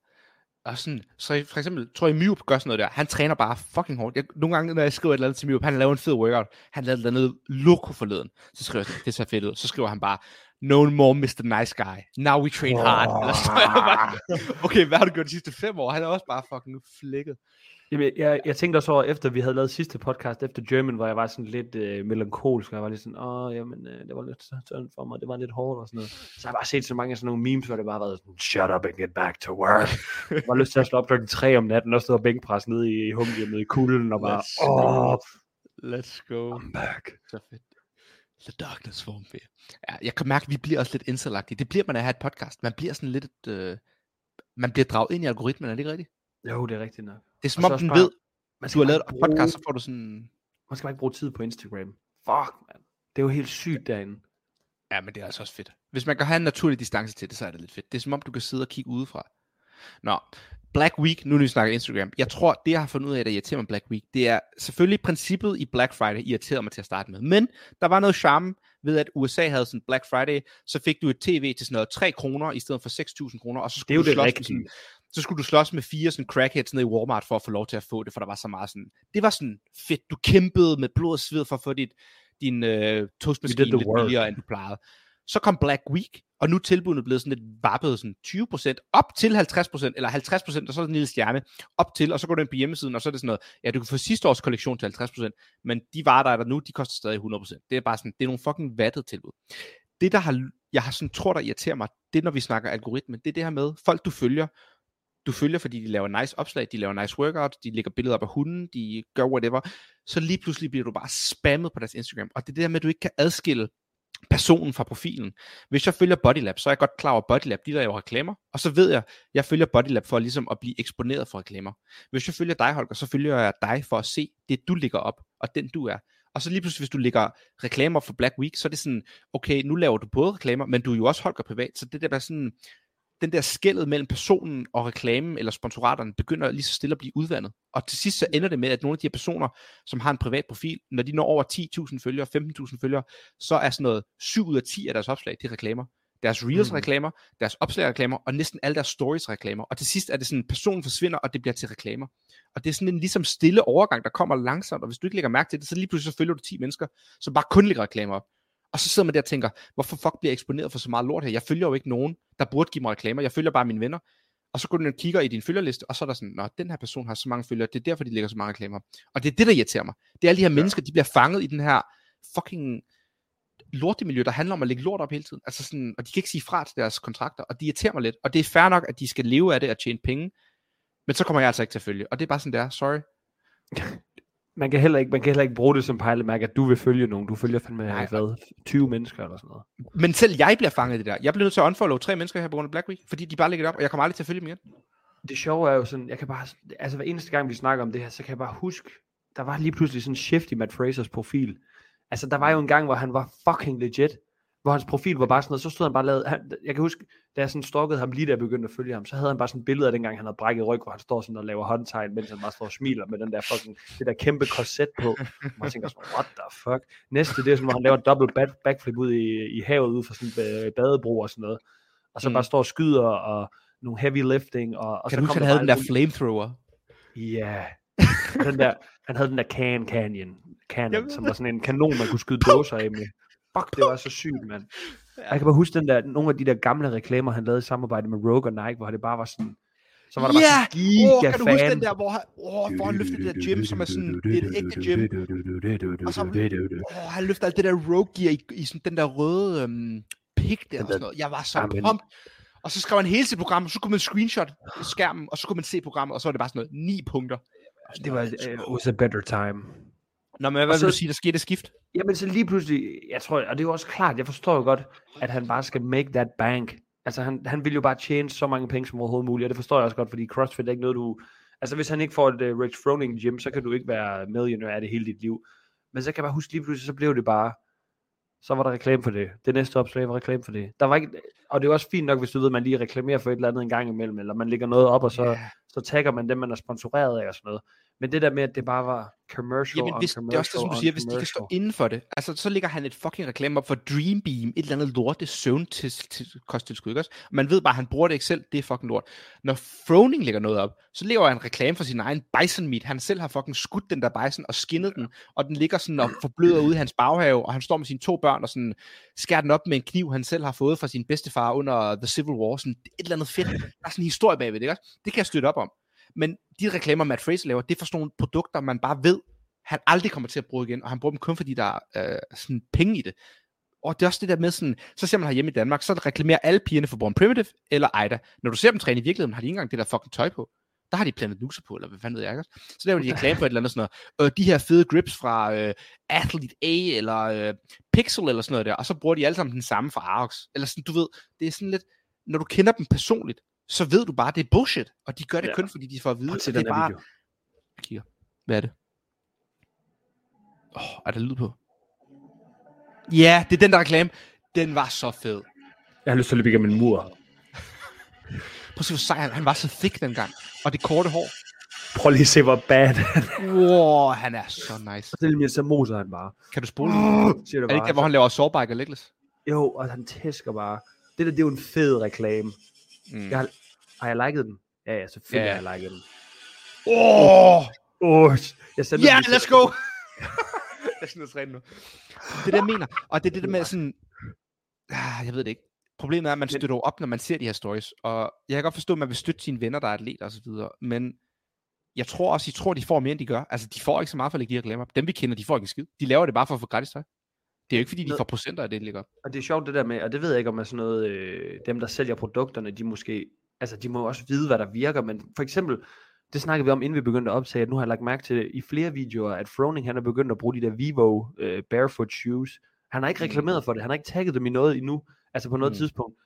Og sådan, så for eksempel, tror jeg, Myup gør sådan noget der. Han træner bare fucking hårdt. Jeg, nogle gange, når jeg skriver et eller andet til Myup, han laver en fed workout. Han lavede et eller andet loko forleden. Så skriver jeg sådan, det ser fedt ud. Så skriver han bare, no more Mr. Nice Guy. Now we train hard. Eller så er jeg bare, okay, hvad har du gjort de sidste fem år? Han er også bare fucking flækket. Jamen, jeg, jeg tænkte også over, efter vi havde lavet sidste podcast, efter German, hvor jeg var sådan lidt øh, melankolsk, og jeg var lidt sådan, åh, jamen, øh, det var lidt sådan for mig, det var lidt hårdt og sådan noget. Så jeg har bare set så mange af sådan nogle memes, hvor det bare har været sådan, shut up and get back to work. jeg var lyst til at slå op klokken 3 om natten, og stå og bænkpres nede i humhjemmet i kulden, og bare, åh, go. Let's go. I'm back. Så fedt. The darkness form fear. Ja, jeg kan mærke, at vi bliver også lidt inselagtige. Det bliver man af at have et podcast. Man bliver sådan lidt, øh, man bliver draget ind i algoritmen, er det ikke rigtigt? Jo, det er rigtigt nok. Det er som om, den bare- ved, Man du har lavet en podcast, så bruge- får du sådan... Man skal bare ikke bruge tid på Instagram. Fuck, man. Det er jo helt sygt derinde. Ja, men det er altså også fedt. Hvis man kan have en naturlig distance til det, så er det lidt fedt. Det er som om, du kan sidde og kigge udefra. Nå, Black Week, nu når vi snakker Instagram. Jeg tror, det jeg har fundet ud af, der irriterer mig Black Week, det er selvfølgelig princippet i Black Friday irriterede mig til at starte med. Men der var noget charme ved, at USA havde sådan Black Friday, så fik du et tv til sådan noget 3 kroner i stedet for 6.000 kroner, og så Det er skulle jo du det rigtige. sådan, så skulle du slås med fire sådan crackheads nede i Walmart for at få lov til at få det, for der var så meget sådan, det var sådan fedt, du kæmpede med blod og sved for at få dit, din øh, toastmaskine lidt work. billigere, end du plejede. Så kom Black Week, og nu er tilbudene blevet sådan lidt vappet, sådan 20%, op til 50%, eller 50%, og så er der en lille stjerne, op til, og så går du ind på hjemmesiden, og så er det sådan noget, ja, du kan få sidste års kollektion til 50%, men de varer, der er der nu, de koster stadig 100%. Det er bare sådan, det er nogle fucking vattet tilbud. Det, der har, jeg har sådan, tror, der irriterer mig, det når vi snakker algoritme, det er det her med, folk du følger, du følger, fordi de laver nice opslag, de laver nice workouts, de lægger billeder op af hunden, de gør whatever, så lige pludselig bliver du bare spammet på deres Instagram. Og det er det der med, at du ikke kan adskille personen fra profilen. Hvis jeg følger Bodylab, så er jeg godt klar over, Bodylab, de laver reklamer, og så ved jeg, at jeg følger Bodylab for ligesom at blive eksponeret for reklamer. Hvis jeg følger dig, Holger, så følger jeg dig for at se det, du ligger op, og den du er. Og så lige pludselig, hvis du lægger reklamer for Black Week, så er det sådan, okay, nu laver du både reklamer, men du er jo også Holger privat, så det der er sådan, den der skældet mellem personen og reklamen eller sponsoraterne begynder lige så stille at blive udvandet. Og til sidst så ender det med, at nogle af de her personer, som har en privat profil, når de når over 10.000 følgere, 15.000 følgere, så er sådan noget 7 ud af 10 af deres opslag, er reklamer. Deres reels Mhm. reklamer, deres opslag reklamer, og næsten alle deres stories reklamer. Og til sidst er det sådan, personen forsvinder, og det bliver til reklamer. Og det er sådan en ligesom stille overgang, der kommer langsomt, og hvis du ikke lægger mærke til det, så lige pludselig så følger du 10 mennesker, som bare kun lægger reklamer op. Og så sidder man der og tænker, hvorfor fuck bliver jeg eksponeret for så meget lort her? Jeg følger jo ikke nogen, der burde give mig reklamer. Jeg følger bare mine venner. Og så går du og kigger i din følgerliste, og så er der sådan, nå, den her person har så mange følgere, det er derfor, de lægger så mange reklamer. Og det er det, der irriterer mig. Det er alle de her ja. mennesker, de bliver fanget i den her fucking lortemiljø, der handler om at lægge lort op hele tiden. Altså sådan, og de kan ikke sige fra til deres kontrakter, og de irriterer mig lidt. Og det er fair nok, at de skal leve af det og tjene penge, men så kommer jeg altså ikke til at følge. Og det er bare sådan, det er. Sorry. Man kan, heller ikke, man kan heller ikke bruge det som pejlemærke, at du vil følge nogen. Du følger fandme, Nej, hvad, 20 mennesker eller sådan noget. Men selv jeg bliver fanget i det der. Jeg bliver nødt til at unfollow tre mennesker her på grund af Black Week, fordi de bare lægger det op, og jeg kommer aldrig til at følge dem igen. Det sjove er jo sådan, jeg kan bare, altså hver eneste gang vi snakker om det her, så kan jeg bare huske, der var lige pludselig sådan en shift i Matt Frasers profil. Altså der var jo en gang, hvor han var fucking legit, hvor hans profil var bare sådan noget, så stod han bare lavet, han, jeg kan huske, da jeg sådan stalkede ham lige da jeg begyndte at følge ham, så havde han bare sådan et billede af dengang, han havde brækket ryg, hvor han står sådan og laver håndtegn, mens han bare står og smiler med den der fucking, det der kæmpe korset på. Og man tænker sådan, what the fuck? Næste, det er sådan, hvor han laver double back, backflip ud i, i havet ud fra sådan en øh, badebro og sådan noget. Og så Mm. bare står og skyder og nogle heavy lifting. Og, og Kan så du huske, han havde den der flamethrower? Ja. Og den der, han havde den der Can Canyon, Jeg Cannon, som var sådan en kanon, man kunne skyde dåser af med. Fuck, det var så sygt, mand. Jeg kan bare huske den der, nogle af de der gamle reklamer, han lavede i samarbejde med Rogue og Nike, hvor det bare var sådan, så var der Ja! bare sådan giga kan du huske den der, hvor han, åh, hvor han løftede det der gym, som er sådan det er et ægte gym. Og så, åh, han løfter alt det der rogue gear i, i sådan den der røde øhm, pik der og sådan noget. Jeg var så Amen. pumped. Og så skrev han hele sit program, og så kunne man screenshot skærmen, og så kunne man se programmet, og så var det bare sådan noget, ni punkter. Det var, uh, was a better time. Nå, men hvad Og vil så- du sige, der skete et skift? Jamen så lige pludselig, jeg tror, og det er jo også klart, jeg forstår jo godt, at han bare skal make that bank. Altså han, han vil jo bare tjene så mange penge som overhovedet muligt, og det forstår jeg også godt, fordi CrossFit er ikke noget, du... Altså hvis han ikke får et uh, Rich Froning gym, så kan du ikke være millionær af det hele dit liv. Men så kan jeg bare huske lige pludselig, så blev det bare, så var der reklame for det. Det næste opslag var reklame for det. Der var ikke, og det er også fint nok, hvis du ved, at man lige reklamerer for et eller andet en gang imellem, eller man lægger noget op, og så, Ja. så tagger man dem, man er sponsoreret af og sådan noget. Men det der med, at det bare var commercial Jamen, hvis, det er også det, som du commercial siger, hvis de kan stå commercial. inden for det. Altså, så ligger han et fucking reklame op for Dream Beam, et eller andet lort, det søvn til, til kosttilskud, ikke også? Man ved bare, at han bruger det ikke selv, det er fucking lort. Når Froning lægger noget op, så laver han en reklame for sin egen bison meat. Han selv har fucking skudt den der bison og skinnet den, og den ligger sådan og forbløder ude i hans baghave, og han står med sine to børn og sådan skærer den op med en kniv, han selv har fået fra sin bedstefar under The Civil War. Sådan et eller andet fedt. Der er sådan en historie bagved det, ikke også? Det kan jeg støtte op om. Men de reklamer, Matt Fraser laver, det er for sådan nogle produkter, man bare ved, han aldrig kommer til at bruge igen, og han bruger dem kun fordi der er øh, sådan penge i det. Og det er også det der med sådan, så ser man herhjemme i Danmark, så reklamerer alle pigerne for Born Primitive eller Ida. Når du ser dem træne i virkeligheden, har de ikke engang det der fucking tøj på. Der har de Planet Luxer på, eller hvad fanden ved jeg ikke. også? Så laver de reklame for et eller andet sådan noget. Øh, de her fede grips fra øh, Athlete A, eller øh, Pixel, eller sådan noget der. Og så bruger de alle sammen den samme fra Arox. Eller sådan, du ved, det er sådan lidt, når du kender dem personligt, så ved du bare, det er bullshit. Og de gør det Ja. kun, fordi de får at vide, at det er her bare... video. Jeg kigger. Hvad er det? Åh, oh, er der lyd på? Ja, det er den der reklame. Den var så fed. Jeg har lyst til at løbe igennem en mur. Prøv at se, hvor sej han, han var så thick dengang. Og det korte hår. Prøv lige at se, hvor bad han er. Wow, han er så nice. Så det er så moser han bare. Kan du spole? Siger Er det ikke der, hvor han laver sawbike og legless? Jo, og han tæsker bare. Det der, det er jo en fed reklame. Mm. Jeg har, har jeg liket den? Ja, ja, selvfølgelig Ja. har jeg liket den. Åh! Åh, oh, jeg sendte Ja, den lige let's go! jeg skal ned nu. Det er det, jeg mener. Og det er det der med sådan... Ah, Jeg ved det ikke. Problemet er, at man støtter op, når man ser de her stories. Og jeg kan godt forstå, at man vil støtte sine venner, der er atleter og så videre. Men jeg tror også, I tror, de får mere, end de gør. Altså, de får ikke så meget for at lægge de her reklamer op. Dem, vi kender, de får ikke en skid. De laver det bare for at få gratis tøj. Det er jo ikke, fordi de får procenter af det, de lægger op. Og det er sjovt det der med, og det ved jeg ikke om er sådan noget, øh, dem der sælger produkterne, de måske, altså de må også vide, hvad der virker, men for eksempel, det snakkede vi om, inden vi begyndte at optage, at nu har jeg lagt mærke til i flere videoer, at Froning han er begyndt at bruge de der Vivo øh, barefoot shoes. Han har ikke Mm. reklameret for det, han har ikke tagget dem i noget endnu, altså på noget Mm. tidspunkt.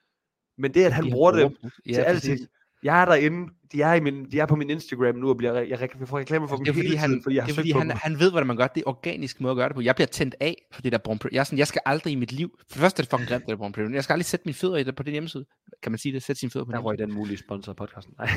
Men det, at han De bruger dem Ja, til præcis. alting, jeg er derinde, de er, i min, de er på min Instagram nu, og bliver, jeg, jeg, jeg får reklamer for dem Det er fordi, han, fordi jeg det er, fordi på han, han ved, hvordan man gør det. Det er organisk måde at gøre det på. Jeg bliver tændt af for det der Born Jeg er sådan, jeg skal aldrig i mit liv... For det første er det fucking grimt, det der Born Premium. Jeg skal aldrig sætte mine fødder i det på den hjemmeside. Kan man sige det? Sætte sine fødder på Der den røg den mulige sponsor af podcasten. Nej.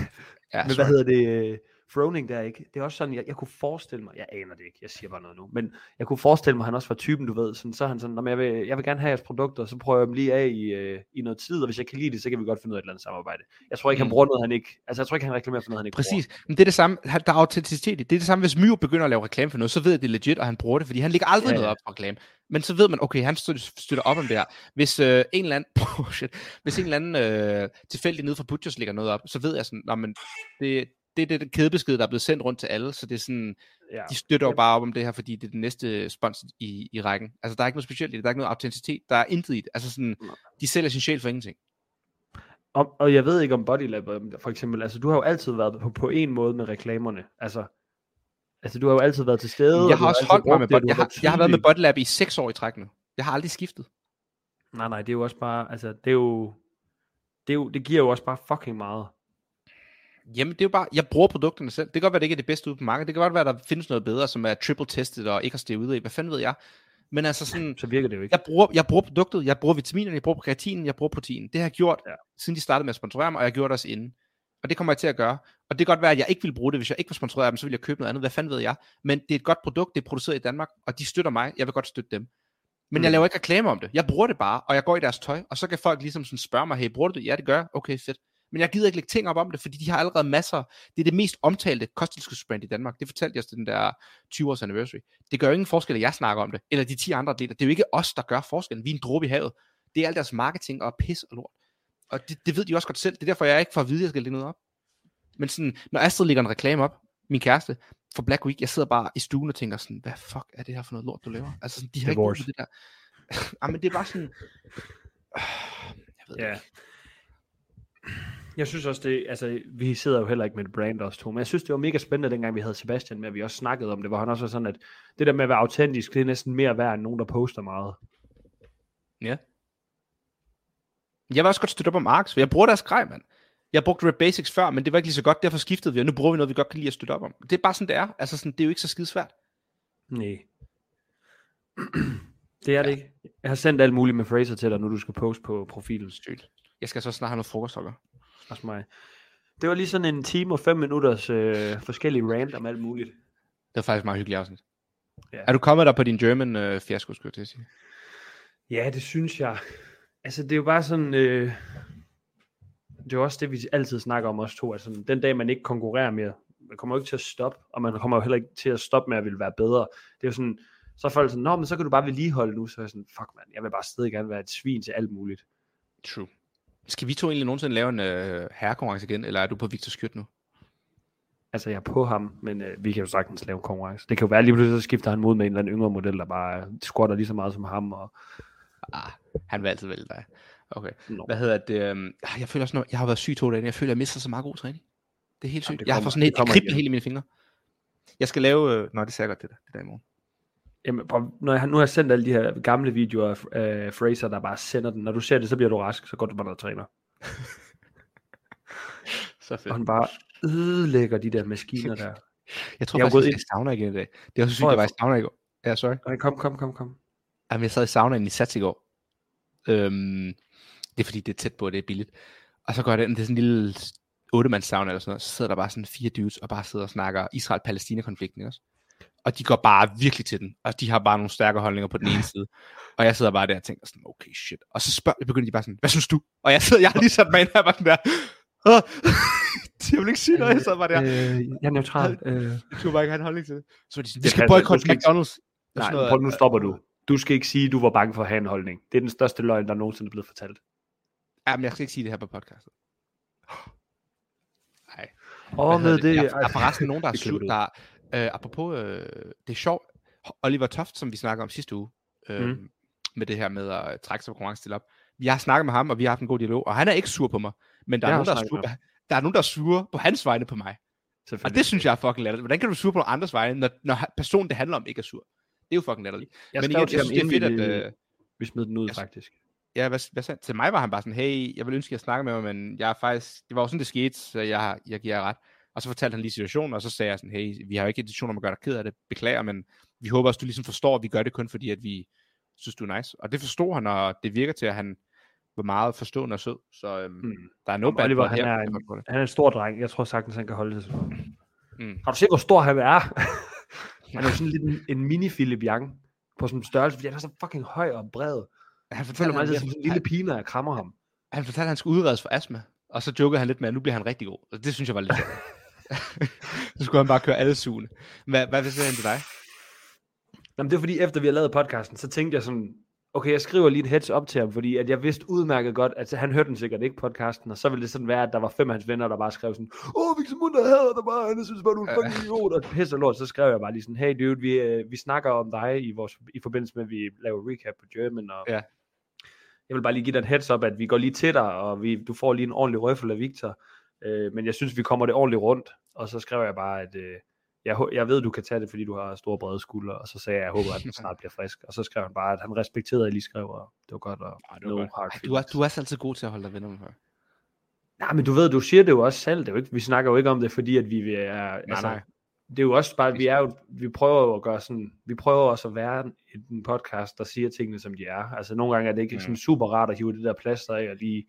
Ja, Men hvad sorry. hedder det? Froning der ikke? Det er også sådan, jeg, jeg kunne forestille mig, jeg aner det ikke, jeg siger bare noget nu, men jeg kunne forestille mig, at han også var typen, du ved, sådan, så er han sådan, "Nå, men jeg vil, jeg vil gerne have jeres produkter, så prøver jeg dem lige af i, øh, i noget tid, og hvis jeg kan lide det, så kan vi godt finde ud af et eller andet samarbejde. Jeg tror ikke, han Mm. bruger noget, han ikke, altså jeg tror ikke, han reklamerer for noget, han ikke Præcis. Men det er det samme. Han- Der er autenticitet i. Det er det samme, hvis Myo begynder at lave reklame for noget, så ved jeg, det er legit, og han bruger det, fordi han ligger aldrig Ja, ja, noget op for reklame. Men så ved man, okay, han støtter, op om det her. Hvis øh, en eller anden, oh shit, hvis en eller anden øh, tilfældig nede fra Butchers lægger noget op, så ved jeg sådan, men det, det er det kædebesked, der er blevet sendt rundt til alle, så det er sådan. Ja. de støtter jo bare op om det her, fordi det er den næste spons i, i rækken. Altså, der er ikke noget specielt i det, der er ikke noget autenticitet, der er intet i det. Altså sådan, de sælger sin sjæl for ingenting. Og, og jeg ved ikke om Bodylab, for eksempel, altså du har jo altid været på, på en måde med reklamerne, altså, altså du har jo altid været til stede. og Jeg har også altid holdt mig med det, og jeg, har, været jeg har været med. Bodylab i seks år i træk nu. Jeg har aldrig skiftet. Nej, nej, det er jo også bare, altså det er jo, det, er jo, det giver jo også bare fucking meget. Jamen, det er jo bare, jeg bruger produkterne selv. Det kan godt være, det ikke er det bedste ude på markedet. Det kan godt være, der findes noget bedre, som er triple tested og ikke har steget ud af. Hvad fanden ved jeg? Men altså sådan, Så virker det jo ikke. jeg bruger, jeg bruger produktet, jeg bruger vitaminerne, jeg bruger kreatinen, jeg bruger protein. Det har jeg gjort, ja. siden de startede med at sponsorere mig, og jeg har gjort det også inden. Og det kommer jeg til at gøre. Og det kan godt være, at jeg ikke vil bruge det, hvis jeg ikke var sponsoreret af dem, så ville jeg købe noget andet. Hvad fanden ved jeg? Men det er et godt produkt, det er produceret i Danmark, og de støtter mig. Jeg vil godt støtte dem. Men Mm. jeg laver ikke reklame om det. Jeg bruger det bare, og jeg går i deres tøj, og så kan folk ligesom sådan spørge mig, hey, bruger du det? Ja, det gør jeg. Okay, fedt. Men jeg gider ikke lægge ting op om det, fordi de har allerede masser. Det er det mest omtalte kosttilskudsbrand i Danmark. Det fortalte jeg til den der 20-års anniversary. Det gør jo ingen forskel, at jeg snakker om det, eller de 10 andre atleter. Det er jo ikke os, der gør forskellen. Vi er en dråbe i havet. Det er alt deres marketing og pis og lort. Og det, det ved de også godt selv. Det er derfor, jeg ikke får at vide, at jeg skal lægge noget op. Men sådan, når Astrid lægger en reklame op, min kæreste, for Black Week, jeg sidder bare i stuen og tænker sådan, hvad fuck er det her for noget lort, du laver? Altså sådan, de har ikke for Divorce. det der. ah, men det er bare sådan, jeg ved det Ja. ikke. Jeg synes også det, altså vi sidder jo heller ikke med et brand os to, men jeg synes det var mega spændende dengang vi havde Sebastian med, at vi også snakkede om det, hvor han også var sådan, at det der med at være autentisk, det er næsten mere værd end nogen, der poster meget. Ja. Jeg vil også godt støtte op om Arx, for jeg bruger deres grej, mand. Jeg brugte Red Basics før, men det var ikke lige så godt, derfor skiftede vi, og nu bruger vi noget, vi godt kan lide at støtte op om. Det er bare sådan, det er. Altså, sådan, det er jo ikke så skide svært. Nej. det er det ikke. Jeg har sendt alt muligt med Fraser til dig, nu du skal poste på profilen. Sygt. Jeg skal så snart have noget frokosthokker. Også mig. Det var lige sådan en time og fem minutters øh, forskellige rant om alt muligt. var faktisk et meget hyggeligt afsnit. Ja. Er du kommet der på din German øh, fiasko, skulle jeg til at sige? Ja, det synes jeg. Altså, det er jo bare sådan... Øh, det er jo også det, vi altid snakker om os to. Altså, den dag, man ikke konkurrerer mere, man kommer jo ikke til at stoppe, og man kommer jo heller ikke til at stoppe med at ville være bedre. Det er jo sådan, så er folk sådan, Nå, men så kan du bare vedligeholde nu. Så er jeg sådan, fuck man, jeg vil bare stadig gerne være et svin til alt muligt. True. Skal vi to egentlig nogensinde lave en øh, herrekonkurrence igen, eller er du på Victor Skyt nu? Altså, jeg er på ham, men øh, vi kan jo sagtens lave en konkurrence. Det kan jo være, lige pludselig så skifter han mod med en eller anden yngre model, der bare squatter lige så meget som ham. Og, Ah, han vil altid vælge dig. Okay. Nå. Hvad hedder det? ah, Jeg føler også, jeg har været syg to dage, jeg føler, at jeg mister så meget god træning. Det er helt Jamen, sygt. det jeg har kommer- fået sådan kommer igen. helt i mine fingre. Jeg skal lave, øh... nå det ser godt det der, det der i morgen. Jamen, prøv, når jeg, nu har jeg sendt alle de her gamle videoer af af Fraser, der bare sender den. Når du ser det, så bliver du rask, så går du bare ned og træner. Så fedt. Og han bare ødelægger de der maskiner der. Jeg tror Jeg er faktisk, gået jeg ind- sauna igen i dag. Det er også sygt, jeg var i sauna i går. Ja, sorry. Okay, kom, kom, kom, kom. Jamen, jeg sad i saunaen i Sats i går. Øhm, det er fordi, det er tæt på, og det er billigt. Og så går jeg den, det er sådan en lille 8 sauna eller sådan noget, så sidder der bare sådan fire dudes, og bare sidder og snakker Israel-Palæstina-konflikten ikke også. Og de går bare virkelig til den, og de har bare nogle stærke holdninger på den ene side. Og jeg sidder bare der og tænker sådan, okay shit. Og så spørger, begynder de bare sådan, hvad synes du? Og jeg sidder, jeg har lige sat mig ind her, bare sådan der, "Åh." jeg vil ikke sige noget, jeg sidder bare der. Øh, jeg er neutral. Øh, Jeg kunne bare ikke have en holdning til det. Så de sådan, vi skal boykotte du skal ikke- McDonald's. Nej, noget. prøv, nu stopper du. Du skal ikke sige, at du var bange for at have en holdning. Det er den største løgn, der nogensinde er blevet fortalt. Ja, men jeg skal ikke sige det her på podcastet. Nej. Og med det, Der, er- der er forresten nogen, der er du Der, er, øh, apropos, øh, det er sjovt. Oliver Toft, som vi snakker om sidste uge, øh, Mm. med det her med at trække sig på konkurrence til op. Vi har snakket med ham, og vi har haft en god dialog, og han er ikke sur på mig. Men der, er nogen, der, er snakket sur, der er nogen, der er sure på hans vegne på mig. Og det synes jeg er fucking latterligt. Hvordan kan du sure på andres vegne, når, når personen, det handler om, ikke er sur? Det er jo fucking latterligt. Jeg Men igen, til jeg synes, det er fedt, at... Øh, vi smed den ud, jeg- faktisk. Ja, hvad, hvad sagde, til mig var han bare sådan, hey, jeg vil ønske, at jeg snakker med mig, men jeg er faktisk, det var jo sådan, det skete, så jeg, jeg giver ret. Og så fortalte han lige situationen, og så sagde jeg sådan, hey, vi har jo ikke intention om at gøre dig ked af det, beklager, men vi håber også, du ligesom forstår, at vi gør det kun fordi, at vi synes, du er nice. Og det forstod han, og det virker til, at han var meget forstående og sød, så øhm, Mm. der er no Jamen, bad Oliver, han her. er en-. Han er en stor dreng. Jeg tror sagtens, han kan holde det. Mm. Har du set, hvor stor han er? han er sådan lidt en, en mini Philip Young på sådan en størrelse, fordi han er så fucking høj og bred. Han fortalte, mig altid som en lille pige, når jeg krammer ham. han fortalte, at han skulle udredes for astma, og så jokede han lidt med, at nu bliver han rigtig god. Og det synes jeg var lidt sjovt. så skulle han bare køre alle sugene. Hvad, hvad vil sige han til dig? Jamen, det er fordi, efter vi har lavet podcasten, så tænkte jeg sådan, okay, jeg skriver lige et heads op til ham, fordi at jeg vidste udmærket godt, at han hørte den sikkert ikke podcasten, og så ville det sådan være, at der var fem af hans venner, der bare skrev sådan, åh, Victor Munter hader dig bare, han synes bare, du er en fucking idiot, og pisse lort, så skrev jeg bare lige sådan, hey dude, vi, øh, vi snakker om dig i, vores, i forbindelse med, at vi laver recap på German, og Ja. jeg vil bare lige give dig et heads up, at vi går lige til dig, og vi, du får lige en ordentlig røffel af Victor, øh, men jeg synes, vi kommer det ordentligt rundt, og så skrev jeg bare, at øh, jeg, jeg ved, du kan tage det, fordi du har store brede skuldre, og så sagde jeg, jeg håber, at den snart bliver frisk. Og så skrev han bare, at han respekterede, at jeg lige skrev, og det var godt, og Ah, det var no godt. hard Ej, Du er, du er altid god til at holde dig venner med folk. Nej, men du ved, du siger det jo også selv, det er jo ikke, vi snakker jo ikke om det, fordi at vi er, altså, nej. det er jo også bare, vi er jo, vi prøver jo at gøre sådan, vi prøver også at være en, en podcast, der siger tingene, som de er. Altså nogle gange er det ikke Mm. sådan super rart at hive det der plaster af, og lige,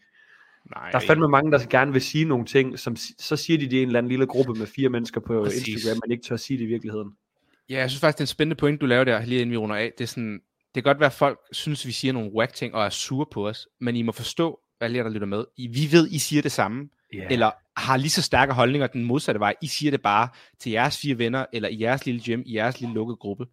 Nej, der er fandme mange, der gerne vil sige nogle ting, som så siger de det i en eller anden lille gruppe med fire mennesker på Præcis. Instagram, men ikke tør sige det i virkeligheden. Ja, jeg synes faktisk, det er en spændende point, du laver der, lige inden vi runder af. Det er sådan, det kan godt være, at folk synes, vi siger nogle whack ting og er sure på os, men I må forstå, alle jer, der lytter med, I, vi ved, I siger det samme, Yeah. eller har lige så stærke holdninger den modsatte vej. I siger det bare til jeres fire venner, eller i jeres lille gym, i jeres lille lukkede gruppe,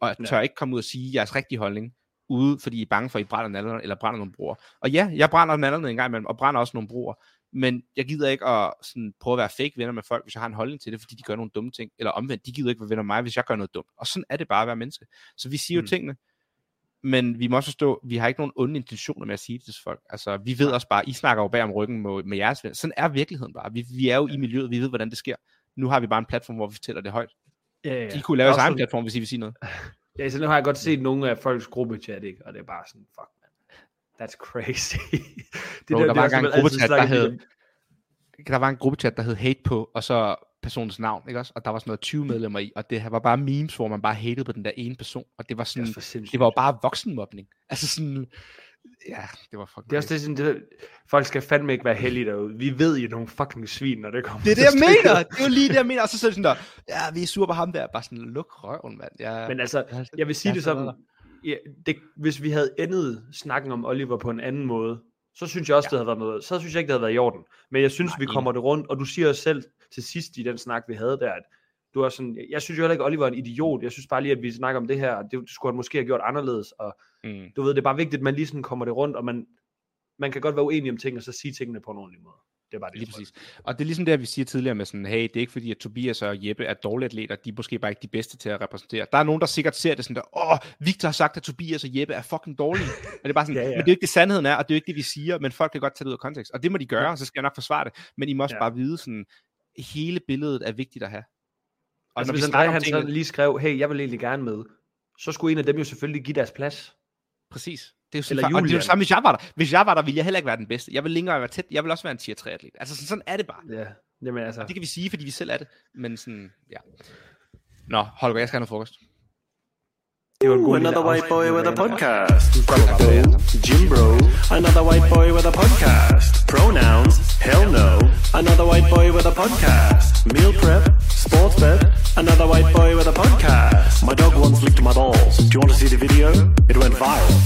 og Ja. tør ikke komme ud og sige jeres rigtige holdning, ude, fordi I er bange for, at I brænder anden, eller brænder nogle broer. Og ja, jeg brænder anden en gang imellem, og brænder også nogle broer, men jeg gider ikke at sådan, prøve at være fake venner med folk, hvis jeg har en holdning til det, fordi de gør nogle dumme ting, eller omvendt, de gider ikke være venner med mig, hvis jeg gør noget dumt. Og sådan er det bare at være menneske. Så vi siger jo Mm. tingene, men vi må også forstå, vi har ikke nogen onde intentioner med at sige det til folk. Altså, vi ved også bare, I snakker jo bag om ryggen med, med jeres venner. Sådan er virkeligheden bare. Vi, vi er jo i miljøet, vi ved, hvordan det sker. Nu har vi bare en platform, hvor vi fortæller det højt. ja, ja. De kunne lave deres egen platform, hvis I vil sige noget. Ja, så nu har jeg godt set nogle af folks gruppechat, ikke? Og det er bare sådan, fuck man. That's crazy. det Bro, der var er engang som en gruppechat, der hed-. Der var en gruppechat, der hed Hate på, og så personens navn, ikke også? Og der var sådan noget 20 medlemmer i, og det her var bare memes, hvor man bare hatede på den der ene person, og det var Det sådan, for sindssygt. det var jo bare voksenmobning. Altså sådan, Ja, det var fucking Det er også det, sådan, det, folk skal fandme ikke være heldige derude. Vi ved jo nogle fucking svin, når det kommer Det er det, jeg stykket. mener. Det er jo lige det, jeg mener. Og så det sådan der, ja, vi er sure på ham der. Bare sådan, luk røven, mand. Jeg, Men altså, jeg vil sige jeg det sådan, ja, det, hvis vi havde endet snakken om Oliver på en anden måde, så synes jeg også, ja. det havde været noget. Så synes jeg ikke, det havde været i orden. Men jeg synes, Nej, vi kommer det rundt, og du siger også selv til sidst i den snak, vi havde der, at du er sådan, jeg synes jo heller ikke, Oliver er en idiot. Jeg synes bare lige, at vi snakker om det her, og det skulle han måske have gjort anderledes. Og mm. du ved, det er bare vigtigt, at man lige sådan kommer det rundt, og man, man kan godt være uenig om ting, og så sige tingene på en ordentlig måde. Det er bare det. Lige præcis. Og det er ligesom det, vi siger tidligere med sådan, hey, det er ikke fordi, at Tobias og Jeppe er dårlige atleter, de er måske bare ikke de bedste til at repræsentere. Der er nogen, der sikkert ser det sådan der, åh, Victor har sagt, at Tobias og Jeppe er fucking dårlige. Og det er bare sådan, Ja, ja, men det er jo ikke det sandheden er, og det er jo ikke det, vi siger, men folk kan godt tage det ud af kontekst. Og det må de gøre, Ja. så skal jeg nok forsvare det. Men I må også Ja. bare vide sådan, hele billedet er vigtigt at have. Og Altså, når vi hvis André snakker om han så tingene, lige skrev, hey, jeg vil egentlig gerne med, så skulle en af dem jo selvfølgelig give deres plads. Præcis. Det er jo Eller sådan, og det er jo samme, hvis jeg var der. Hvis jeg var der, ville jeg heller ikke være den bedste. Jeg vil længere være tæt. Jeg vil også være en tier 3 atlet. Altså sådan, sådan er det bare. Ja, jamen altså. Det kan vi sige, fordi vi selv er det. Men sådan, ja. Nå, Holger, jeg skal have noget frokost. Det var en god Another white boy with a podcast. Jim Bro. Another white boy with a podcast. Pronouns. Hell no. Another white boy with a podcast. Meal prep. Sports bet. Another white boy with a podcast. My dog once licked my balls. Do you want to see the video? It went viral.